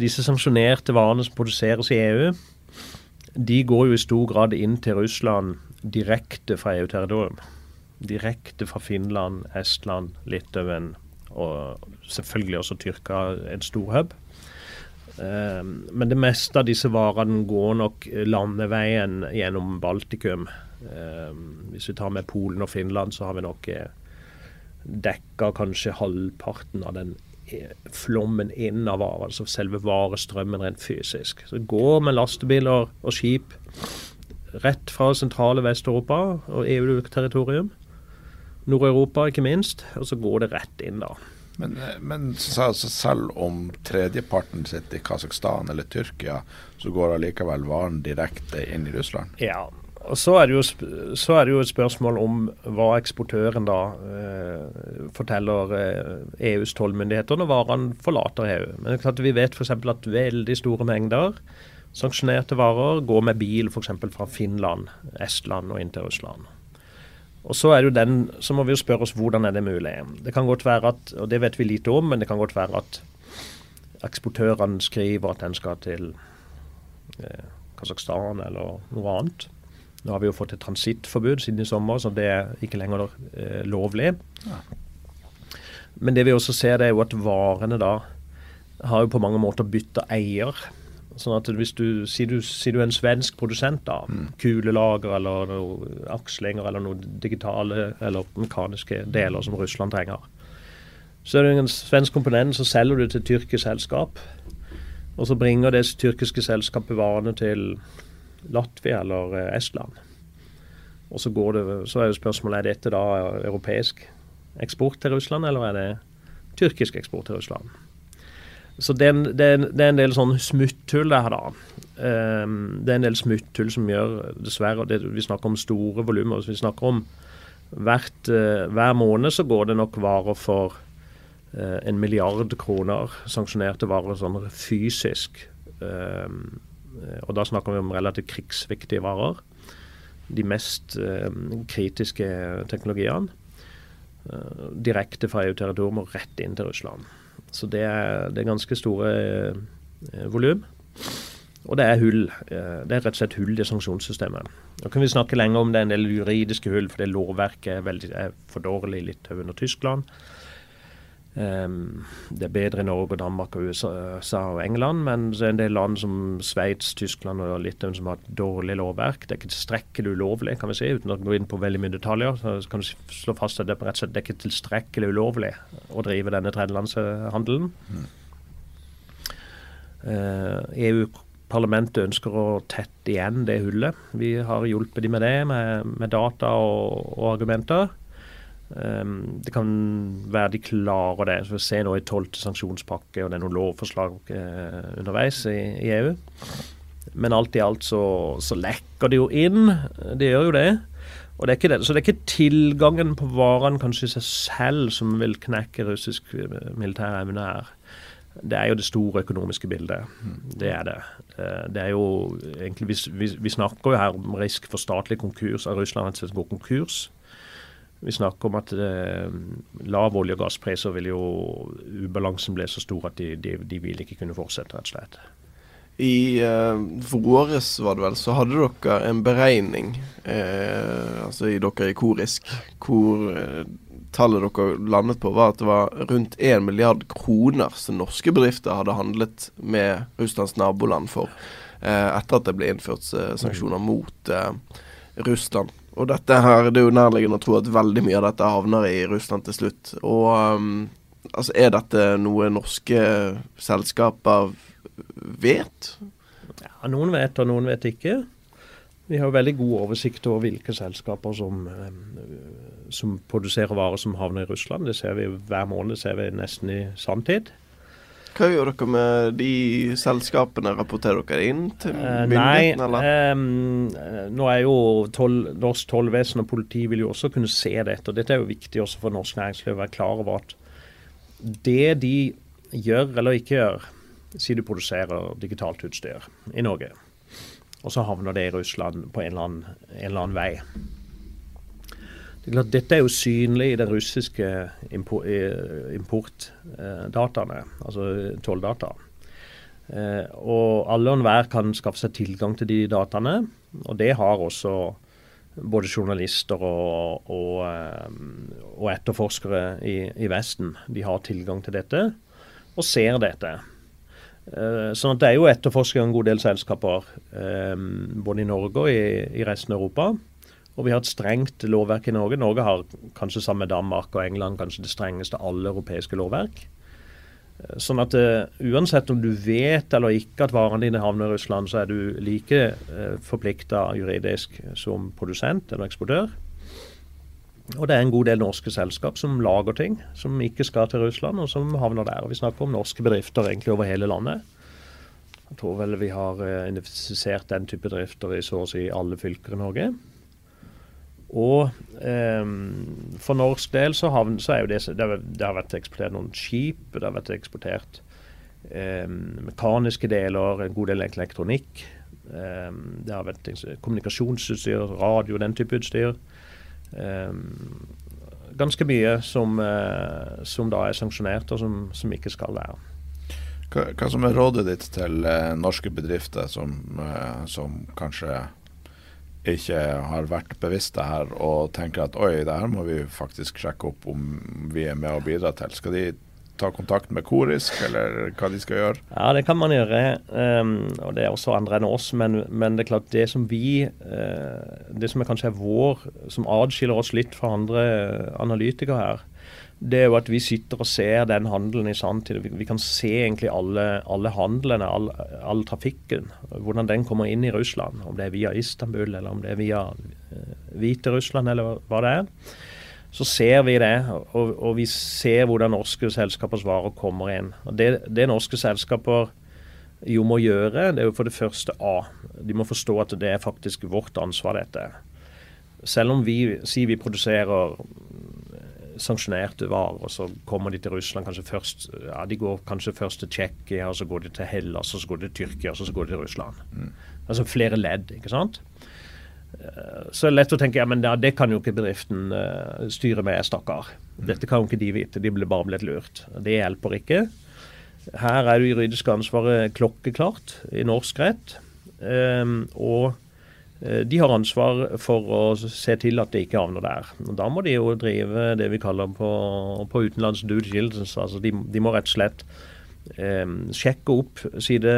Disse sanksjonerte varene som produseres i EU, de går jo i stor grad inn til Russland direkte fra EU-territorium. Direkte fra Finland, Estland, Litauen og selvfølgelig også Tyrkia, en stor hub. Um, men det meste av disse varene går nok landeveien gjennom Baltikum. Um, hvis vi tar med Polen og Finland, så har vi nok eh, dekka kanskje halvparten av den eh, flommen inn av varer, altså selve varestrømmen rent fysisk. Så det går med lastebiler og skip rett fra sentrale Vest-Europa og EU-territorium. Nord-Europa, ikke minst. Og så går det rett inn, da. Men, eh, men altså, selv om tredjeparten sitter i Kasakhstan eller Tyrkia, så går allikevel varen direkte inn i Russland? Ja. Og så er, jo, så er, det jo, et spørsmål om hva eksportøren da eh, forteller eh, EUs tollmyndigheter når varene forlater EU. Men vi vet f.eks. at veldig store mengder sanksjonerte varer går med bil f.eks. fra Finland, Estland og inn til Russland. Og så, er det jo den, så må vi jo spørre oss hvordan er det mulig. Det kan godt være at, og det vet vi lite om, men det kan godt være at eksportørene skriver at den skal til eh, Kasakhstan eller noe annet. Nå har vi jo fått et transittforbud siden i sommer, så det er ikke lenger eh, lovlig. Ja. Men det vi også ser, det er jo at varene da har jo på mange måter bytta eier. Sånn at hvis du sier du, sier du er en svensk produsent av mm. kulelager eller noen akslinger eller noen digitale eller mekaniske deler som Russland trenger, så er det en svensk komponent, så selger du til et tyrkisk selskap. Og så bringer det tyrkiske selskapet varene til Latvia eller eh, Estland. Og så, går det, så er jo spørsmålet er dette da europeisk eksport til Russland, eller er det tyrkisk eksport til Russland? Så det er, en, det, er en, det er, en, del sånn smutthull der, da. Um, det er en del smutthull som gjør, dessverre det, Vi snakker om store volumer. Vi snakker om hvert, uh, Hver måned så går det nok varer for uh, en milliard kroner, sanksjonerte varer sånn fysisk. Um, og da snakker vi om relativt krigsviktige varer. De mest uh, kritiske teknologiene. Direkte fra EU-territorium og rett inn til Russland. Så det er, det er ganske store eh, volum. Og det er hull. Eh, det er rett og slett hull i sanksjonssystemet. Nå kan vi snakke lenger om det er en del juridiske hull, for det lovverket er, veldig, er for dårlig litt under Tyskland. Um, det er bedre i Norge, Danmark, og USA og England, men så er det en del land som Sveits, Tyskland og Litauen som har et dårlig lovverk. Det er ikke tilstrekkelig ulovlig, kan vi si, uten å gå inn på veldig mye detaljer. Så kan du slå fast at det, rett og slett, det er ikke tilstrekkelig ulovlig å drive denne tredjelandshandelen. Mm. EU-parlamentet ønsker å tette igjen det hullet. Vi har hjulpet dem med det, med, med data og, og argumenter. Um, det kan være de klarer det. Så Vi ser nå i tolvte sanksjonspakke, og det er noen lovforslag uh, underveis i, i, EU. Men alt i alt så, så, lekker det jo inn. Det gjør jo det. Og det er ikke det. Så det er ikke tilgangen på varene kanskje i seg selv som vil knekke russisk eh, militær evne her. Det er jo det store økonomiske bildet. Det er det. Eh, det er jo egentlig, vi, vi, vi snakker jo her om risk for statlig konkurs, at Russland går konkurs. Vi snakker om at eh, lav olje- og gasspriser vil jo Ubalansen ble så stor at de, de, de, vil ikke kunne fortsette, rett og slett. I eh, våres var det vel, så hadde dere en beregning, eh, altså i dere i Korisk, hvor eh, tallet dere landet på var at det var rundt 1 milliard kroner som norske bedrifter hadde handlet med Russlands naboland for, eh, etter at det ble innført eh, sanksjoner mot Russland. Og dette her, det er jo nærliggende å tro at veldig mye av dette havner i Russland til slutt. Og um, altså, er dette noe norske selskaper vet? Ja, Noen vet, og noen vet ikke. Vi har veldig god oversikt over hvilke selskaper som, um, som produserer varer som havner i Russland. Det ser vi hver måned, ser vi nesten i sanntid. Hva gjør dere med de selskapene? Rapporterer dere inn til uh, myndighetene? Nei, um, nå er jo tol, norsk tollvesen og politi vil jo også kunne se dette. og Dette er jo viktig også for norsk næringsliv å være klar over at det de gjør eller ikke gjør Si du produserer digitalt utstyr i Norge, og så havner det i Russland på en eller annen, en eller annen vei. Det er klart, Dette er jo synlig i den russiske importdataene, altså tolldata. Eh, og alle og enhver kan skaffe seg tilgang til de dataene. Og det har også både journalister og, og, eh, og etterforskere i, i, Vesten. De har tilgang til dette og ser dette. Sånn at Det er jo etterforskere i en god del selskaper både i Norge og i, i, resten av Europa. Og vi har et strengt lovverk i Norge. Norge har kanskje sammen med Danmark og England kanskje det strengeste alle europeiske lovverk. Sånn at uh, uansett om du vet eller ikke at varene dine havner i Russland, så er du like uh, forplikta juridisk som produsent eller eksportør. Og det er en god del norske selskap som lager ting som ikke skal til Russland, og som havner der. Og Vi snakker om norske bedrifter egentlig over hele landet. Jeg tror vel vi har identifisert den type bedrifter i så å si alle fylker i Norge. Og eh, for norsk del så, har, så er jo det, det har, det har, vært eksportert noen skip, det har vært eksportert eh, mekaniske deler, en god del elektronikk. Eh, det har vært kommunikasjonsutstyr, radio, den type utstyr. ganske mye som, eh, som, da er sanksjonert, og som, som ikke skal være. Hva, hva, som er rådet ditt til eh, norske bedrifter som, eh, som kanskje ikke har vært bevisste her og tenker at oi, det her må vi faktisk sjekke opp om vi er med og bidra til. Skal de ta kontakt med Korisk, eller hva de skal gjøre? Ja, det kan man gjøre. Um, og det er også andre enn oss. Men, men det er klart, det som vi uh, Det som er kanskje er vår, som adskiller oss litt fra andre analytikere her, det er jo at vi sitter og ser den handelen i sanntid. Vi, vi kan se egentlig alle, alle handlene, all, all, trafikken. Hvordan den kommer inn i Russland. Om det er via Istanbul, eller om det er via uh, Hviterussland, eller hva det er. Så ser vi det, og, og vi ser hvordan norske selskapers varer kommer inn. Og det, det norske selskaper jo må gjøre, det er jo for det første A. De må forstå at det er faktisk vårt ansvar, dette. Selv om vi sier vi produserer sanksjonerte varer, og så kommer de til Russland kanskje først ja, De går kanskje først til Tsjekkia, så går de til Hellas, og så går de til Tyrkia, og så går de til Russland. Mm. Altså flere ledd, ikke sant. Eh, så det er lett å tenke ja, men det, det kan jo ikke bedriften uh, styre med, stakkar. Mm. Dette kan jo ikke de vite, de ble bare blitt lurt. Det hjelper ikke. Her er det juridiske ansvaret klokkeklart i norsk rett. Um, og de har ansvar for å se til at det ikke havner der. Og da må de jo drive det vi kaller på, på utenlands due diligence. Altså de, de, må rett og slett eh, sjekke opp sine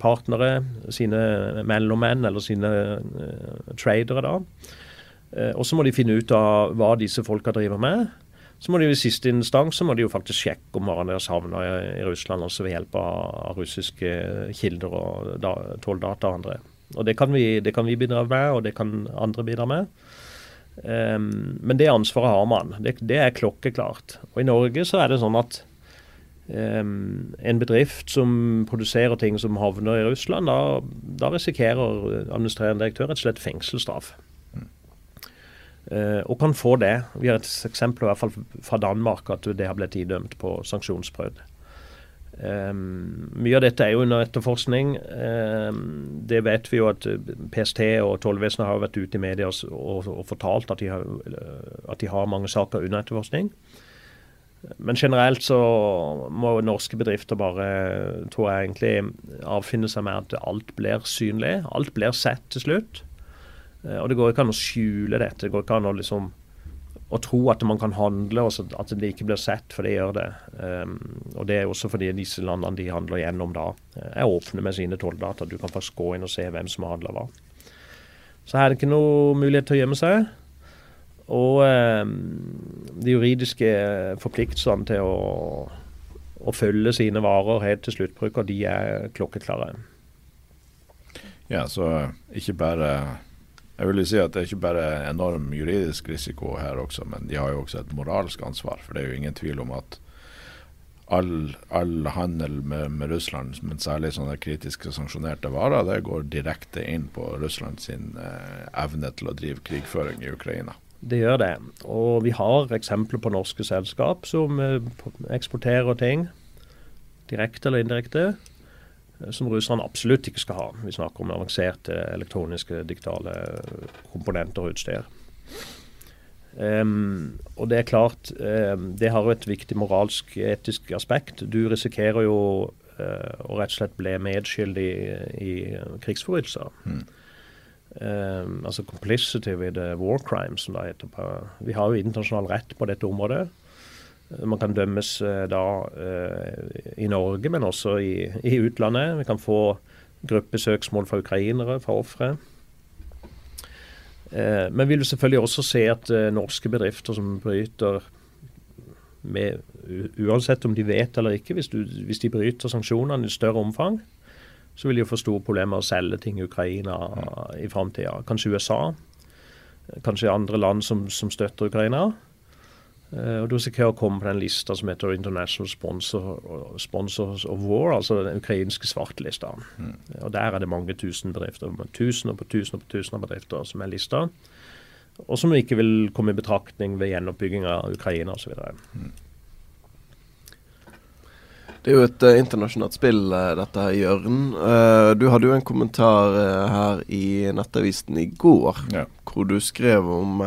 partnere, sine mellommenn eller sine eh, tradere. da. Eh, og så må de finne ut av hva disse folka driver med. Så må de i siste instans så må de jo faktisk sjekke om varene deres havner i Russland, også ved hjelp av, av russiske kilder og da, tolldata og andre. Og det kan, vi, det kan, vi, bidra med, og det kan andre bidra med. Um, men det ansvaret har man. Det, det, er klokkeklart. Og i Norge så er det sånn at um, en bedrift som produserer ting som havner i Russland, da, da risikerer administrerende direktør rett og slett fengselsstraff. Uh, og kan få det. Vi har et eksempel i hvert fall fra Danmark at det har blitt idømt på sanksjonsbrudd. Um, mye av dette er jo under etterforskning. Um, det vet vi jo at PST og tollvesenet har vært ute i media og, og, og fortalt at de, har, at de, har, mange saker under etterforskning. Men generelt så må norske bedrifter bare, tror jeg egentlig, avfinne seg med at alt blir synlig. Alt blir sett til slutt. Uh, og det går ikke an å skjule dette. Det går ikke an å liksom å tro at man kan handle, og at det ikke blir sett, for det gjør det. Um, og Det er også fordi disse landene de handler gjennom da, er åpne med sine tolldata. Du kan faktisk gå inn og se hvem som handla hva. Så her er det ikke noe mulighet til å gjemme seg. Og um, de juridiske forpliktelsene til å, å, følge sine varer helt til sluttbruker, de er klokkeklare. Ja, så ikke bare jeg vil si at det er ikke bare enorm juridisk risiko her også, men de har jo også et moralsk ansvar. For det er jo ingen tvil om at all, all handel med, med, Russland, men særlig sånne kritiske sanksjonerte varer, det går direkte inn på Russland sin eh, evne til å drive krigføring i Ukraina. Det gjør det. Og vi har eksempler på norske selskap som eh, eksporterer ting direkte eller indirekte som russerne absolutt ikke skal ha. Vi snakker om avanserte elektroniske digitale komponenter og utstyr. Um, og det er klart, um, det har jo et viktig moralsk, etisk aspekt. Du risikerer jo uh, å rett og slett bli medskyldig i, i krigsforbrytelser. Mm. Um, altså complicity with war crimes, som det heter. På. Vi har jo internasjonal rett på dette området. Man kan dømmes uh, da uh, i Norge, men også i, i, utlandet. Vi kan få gruppesøksmål fra ukrainere, fra ofre. Uh, men vi vil selvfølgelig også se at norske bedrifter som bryter med, Uansett om de vet eller ikke, hvis, du, hvis de bryter sanksjonene i større omfang, så vil de jo få store problemer med å selge ting i Ukraina i framtida. Kanskje USA. Kanskje andre land som, som støtter Ukraina. Uh, og Du risikerer å komme på den lista som heter International Sponsor, Sponsors of War, altså den ukrainske svartelista. Mm. Og Der er det mange tusen bedrifter, tusen på tusen på tusen av bedrifter som er lista. Og som ikke vil komme i betraktning ved gjenoppbygging av Ukraina osv. Mm. Det er jo et uh, internasjonalt spill, uh, dette her, Jørn. Uh, du hadde jo en kommentar her i Nettavisen i går, ja. hvor du skrev om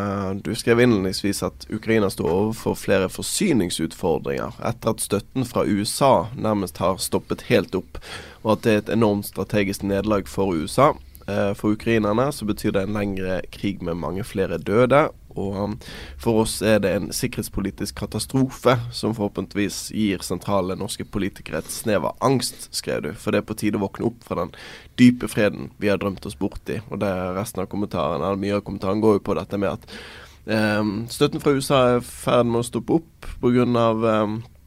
Du skrev innledningsvis at Ukraina står overfor flere forsyningsutfordringer etter at støtten fra USA nærmest har stoppet helt opp, og at det er et enormt strategisk nederlag for USA. For ukrainerne så betyr det en lengre krig med mange flere døde, og um, for oss er det en sikkerhetspolitisk katastrofe som forhåpentligvis gir sentrale norske politikere et snev av angst, skrev du. For det er på tide å våkne opp fra den dype freden vi har drømt oss bort i. Og det resten av kommentaren, eller mye av kommentaren går jo på dette med at eh, støtten fra USA er i ferd med å stoppe opp pga. Um, Eh,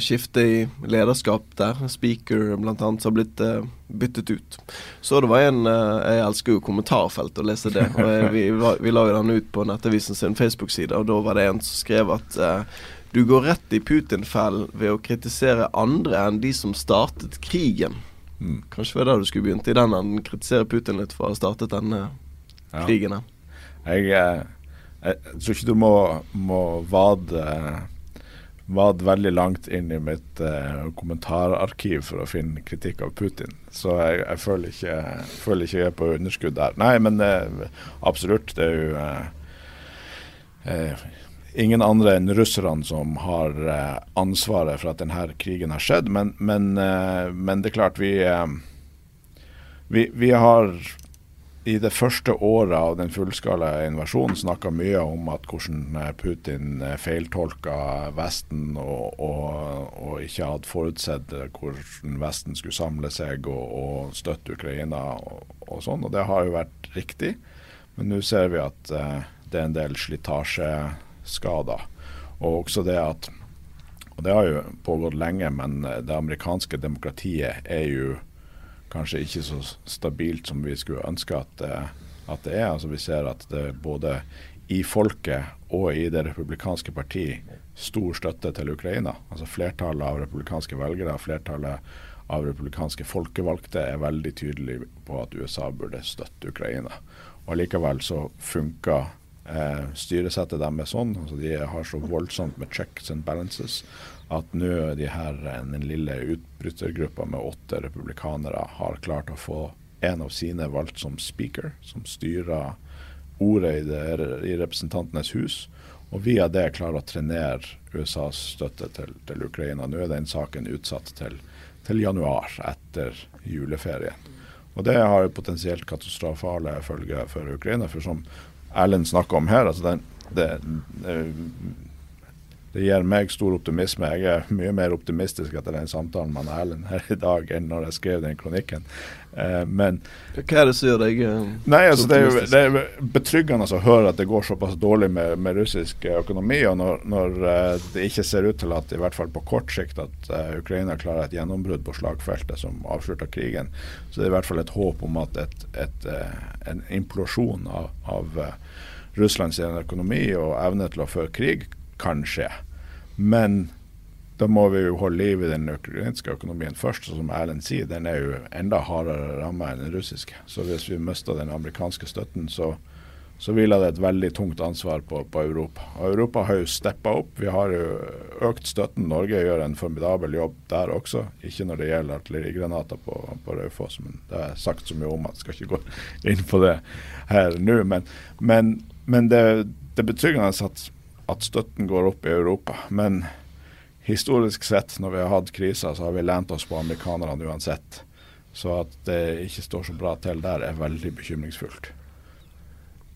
skifte i lederskap der. Speaker bl.a. har blitt uh, byttet ut. Så det var en uh, Jeg elsker jo kommentarfelt å lese det. og jeg, vi, [laughs] vi, la jo den ut på Nettavisen sin Facebook-side, og da var det en som skrev at uh, du går rett i Putin-fellen ved å kritisere andre enn de som startet krigen. Mm. Kanskje var det du skulle begynt i den enden. Kritisere Putin litt for å ha startet denne ja. krigen. Jeg, jeg, jeg, tror ikke du må, må vade vade veldig langt inn i mitt uh, kommentararkiv for å finne kritikk av Putin. Så jeg, jeg føler, ikke, føler ikke jeg er på underskudd der. Nei, men uh, absolutt. Det er jo uh, ingen andre enn russerne som har ansvaret for at denne krigen har skjedd. Men, men, men det er klart, vi, vi, vi har i det første året av den fullskala invasjonen snakka mye om at hvordan eh, Putin eh, feiltolka Vesten og, og, og, ikke hadde forutsett eh, hvordan Vesten skulle samle seg og, og støtte Ukraina og, sånn. Og det har jo vært riktig. Men nå ser vi at eh, det er en del slitasjeskader. Og også det at Og det har jo pågått lenge, men det amerikanske demokratiet er jo kanskje ikke så stabilt som vi skulle ønske at, eh, at det er. Altså Vi ser at det både i folket og i det republikanske parti stor støtte til Ukraina. Altså Flertallet av republikanske velgere, flertallet av republikanske folkevalgte er veldig tydelige på at USA burde støtte Ukraina. Og Likevel så funker eh, styresettet deres sånn. altså De har så voldsomt med checks and balances at nå de her, den lille utbrytergruppa med åtte republikanere har klart å få en av sine valgt som speaker, som styrer ordet i, det, i Representantenes hus. Og via det klarer å trenere USAs støtte til, til, Ukraina. Nå er den saken utsatt til, til, januar, etter juleferien. Og Det har jo potensielt katastrofale følger for Ukraina. For som Erlend snakker om her, altså den, det, det, det gir meg stor optimisme. Jeg er mye mer optimistisk etter den samtalen med Erlend her i dag enn når jeg skrev den kronikken. Eh, men Hva er det som gjør deg uh, nei, altså, det, er det er betryggende å høre at det går såpass dårlig med, med russisk økonomi, og når, når det ikke ser ut til at i hvert fall på kort sikt at Ukraina klarer et gjennombrudd på slagfeltet som avslutter krigen, så det er i hvert fall et håp om at et, et, en implosjon av, av Russlands økonomi og evne til å føre krig kan skje. Men da må vi jo holde liv i den ukrainske økonomien først. og Som Erlend sier, den er jo enda hardere ramma enn den russiske. Så hvis vi mister den amerikanske støtten, så, så hviler det et veldig tungt ansvar på, på, Europa. Og Europa har jo steppa opp. Vi har jo økt støtten. Norge gjør en formidabel jobb der også. Ikke når det gjelder artillerigranater på, på Raufoss, men det er sagt så mye om at skal ikke gå inn på det her nå. Men, men, men det, det er betryggende at at støtten går opp i Europa. Men historisk sett, når vi har hatt kriser, så har vi lent oss på amerikanerne uansett. Så at det ikke står så bra til der, er veldig bekymringsfullt.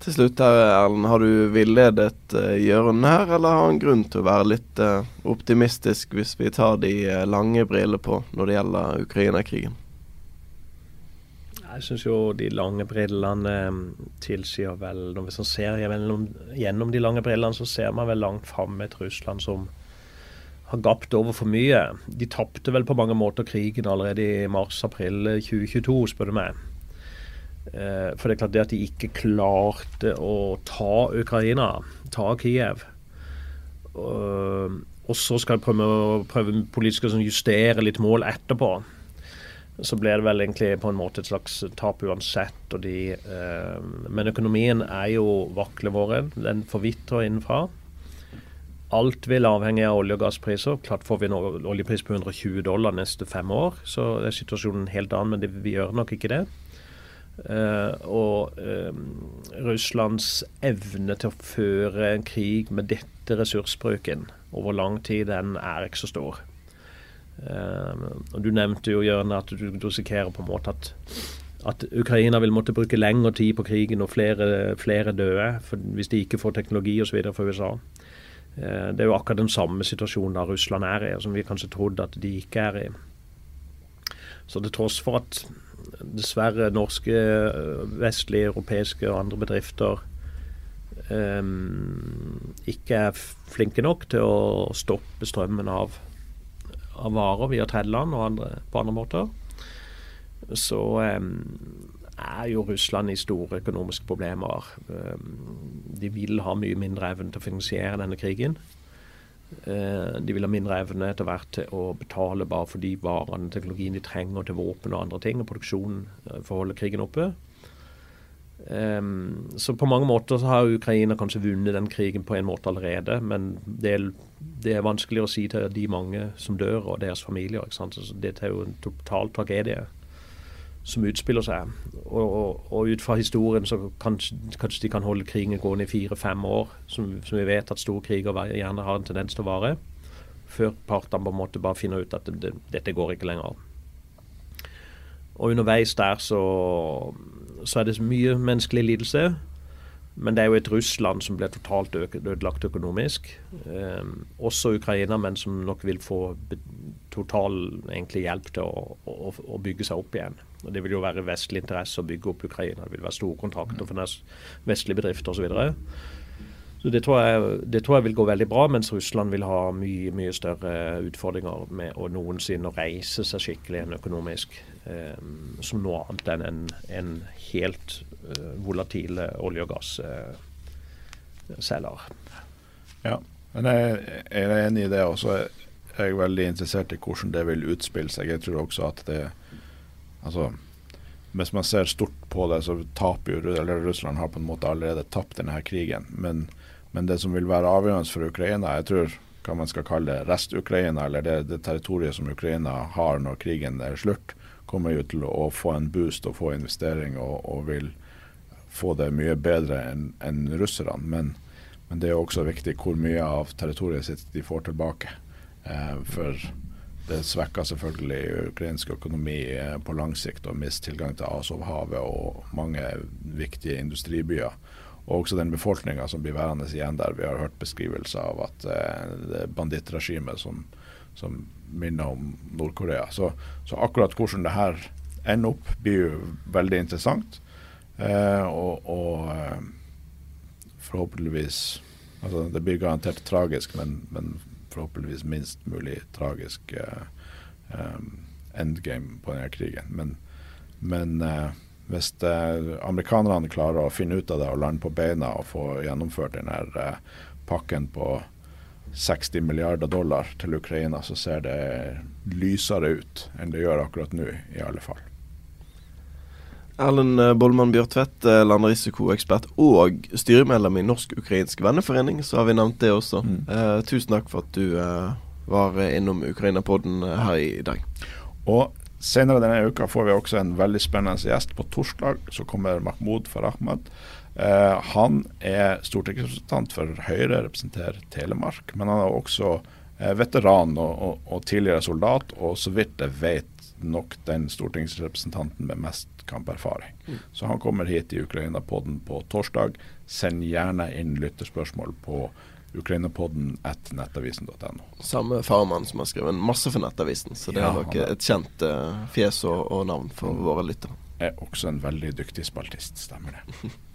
Til slutt Erlend. Har du villedet Jørn Jørund her, eller har han grunn til å være litt uh, optimistisk hvis vi tar de uh, lange brillene på når det gjelder Ukraina-krigen? Jeg syns jo de lange brillene tilsier vel Hvis man ser gjennom, gjennom, de lange brillene, så ser man vel langt fram et Russland som har gapt over for mye. De tapte vel på mange måter krigen allerede i mars-april 2022, spør du meg. Eh, for det er klart det at de ikke klarte å ta Ukraina, ta Kiev og så skal de prøve, prøve politisk å justere litt mål etterpå. Så ble det vel egentlig på en måte et slags tap uansett. De, eh, men økonomien er jo vaklevåren. Den forvitrer innenfra. Alt vil avhenge av olje- og gasspriser. Klart får vi en oljepris på 120 dollar neste fem år, så er situasjonen helt annen, men det, vi gjør nok ikke det. Uh, og uh, Russlands evne til å føre en krig med dette ressursbruken over lang tid, den er ikke så stor. Uh, og Du nevnte jo Jørgen, at du, risikerer på en måte at, at Ukraina vil måtte bruke lengre tid på krigen og flere, flere døde hvis de ikke får teknologi osv. fra USA. Det er jo akkurat den samme situasjonen da Russland er i, som vi kanskje trodde at de ikke er i. Så til tross for at dessverre norske, vestlige, europeiske og andre bedrifter um, ikke er flinke nok til å stoppe strømmen av, av varer via tredjeland og andre, på andre måter, så um, er jo Russland i store økonomiske problemer. Um, de vil ha mye mindre evne til å finansiere denne krigen. Eh, de vil ha mindre evne etter hvert til å betale bare for de varene og teknologien de trenger til våpen og andre ting, og produksjonen eh, for å holde krigen oppe. Um, så på mange måter så har Ukraina kanskje vunnet den krigen på en måte allerede, men det er, det er vanskeligere å si til de mange som dør og deres familier. ikke sant? Så dette er jo en total tragedie som utspiller seg. Og, og, og, ut fra historien så kanskje, kanskje de kan holde krigen gående i fire-fem år, som, som, vi vet at store kriger gjerne har en tendens til å vare, før partene på en måte bare finner ut at det, det, dette går ikke lenger. Og underveis der så, så er det mye menneskelig lidelse. Men det er jo et Russland som blir totalt ødelagt økonomisk. Eh, også Ukraina, men som nok vil få total egentlig, hjelp til å, å, å, bygge seg opp igjen. Og Det vil jo være vestlig interesse å bygge opp Ukraina. Det vil være store kontrakter for vestlige bedrifter osv. Så, videre. så det tror, jeg, det tror, jeg, vil gå veldig bra, mens Russland vil ha mye mye større utfordringer med å noensinne reise seg skikkelig enn økonomisk som noe annet enn en, en helt volatil volatile olje- og gasselger. Ja, men jeg, jeg, er enig i det. også. Jeg er veldig interessert i hvordan det vil utspille seg. Jeg tror også at det Altså, hvis man ser stort på det, så taper jo eller Russland har på en måte allerede tapt denne her krigen. Men, men det som vil være avgjørende for Ukraina, jeg tror hva man skal kalle det, rest-Ukraina, eller det, det, territoriet som Ukraina har når krigen er slutt, kommer jo til å få en boost og få investering og, og vil få det mye bedre enn en russerne. Men, men, det er også viktig hvor mye av territoriet sitt de får tilbake. Eh, for det svekker selvfølgelig ukrainsk økonomi eh, på lang sikt å miste tilgang til Azovhavet og mange viktige industribyer. Og også den befolkninga som blir værende igjen der. Vi har hørt beskrivelser av at eh, bandittregimet som, som minner om Nord-Korea. Så, så, akkurat hvordan det her ender opp, blir jo veldig interessant. Eh, og, og eh, forhåpentligvis altså Det blir garantert tragisk, men, men forhåpentligvis minst mulig tragisk eh, um, endgame på denne krigen. Men, men uh, hvis amerikanerne klarer å finne ut av det og lande på beina og få gjennomført denne pakken på 60 milliarder dollar til Ukraina, så ser det lysere ut enn det gjør akkurat nå, i alle fall. Erlend eh, Bollmann Bjørtvedt, eh, landrisikoekspert og styremedlem i Norsk-ukrainsk venneforening, så har vi nevnt det også. Mm. Eh, tusen takk for at du eh, var innom Ukraina-podden eh, her i dag. Og senere denne uka får vi også en veldig spennende gjest. På torsdag så kommer Mahmoud Farahmad. Eh, han er stortingsrepresentant for Høyre, representerer Telemark. Men han er også veteran og, og, og tidligere soldat, og så vidt jeg vet nok den stortingsrepresentanten med mest kamperfaring. Så han kommer hit i Ukraina-podden på torsdag. Send gjerne inn lytterspørsmål på ukrainapodden at nettavisen.no. Samme farmann som har skrevet masse for Nettavisen, så det Ja, er nok et kjent uh, fjes og, og navn for våre lyttere. Er også en veldig dyktig spaltist, stemmer det. [laughs]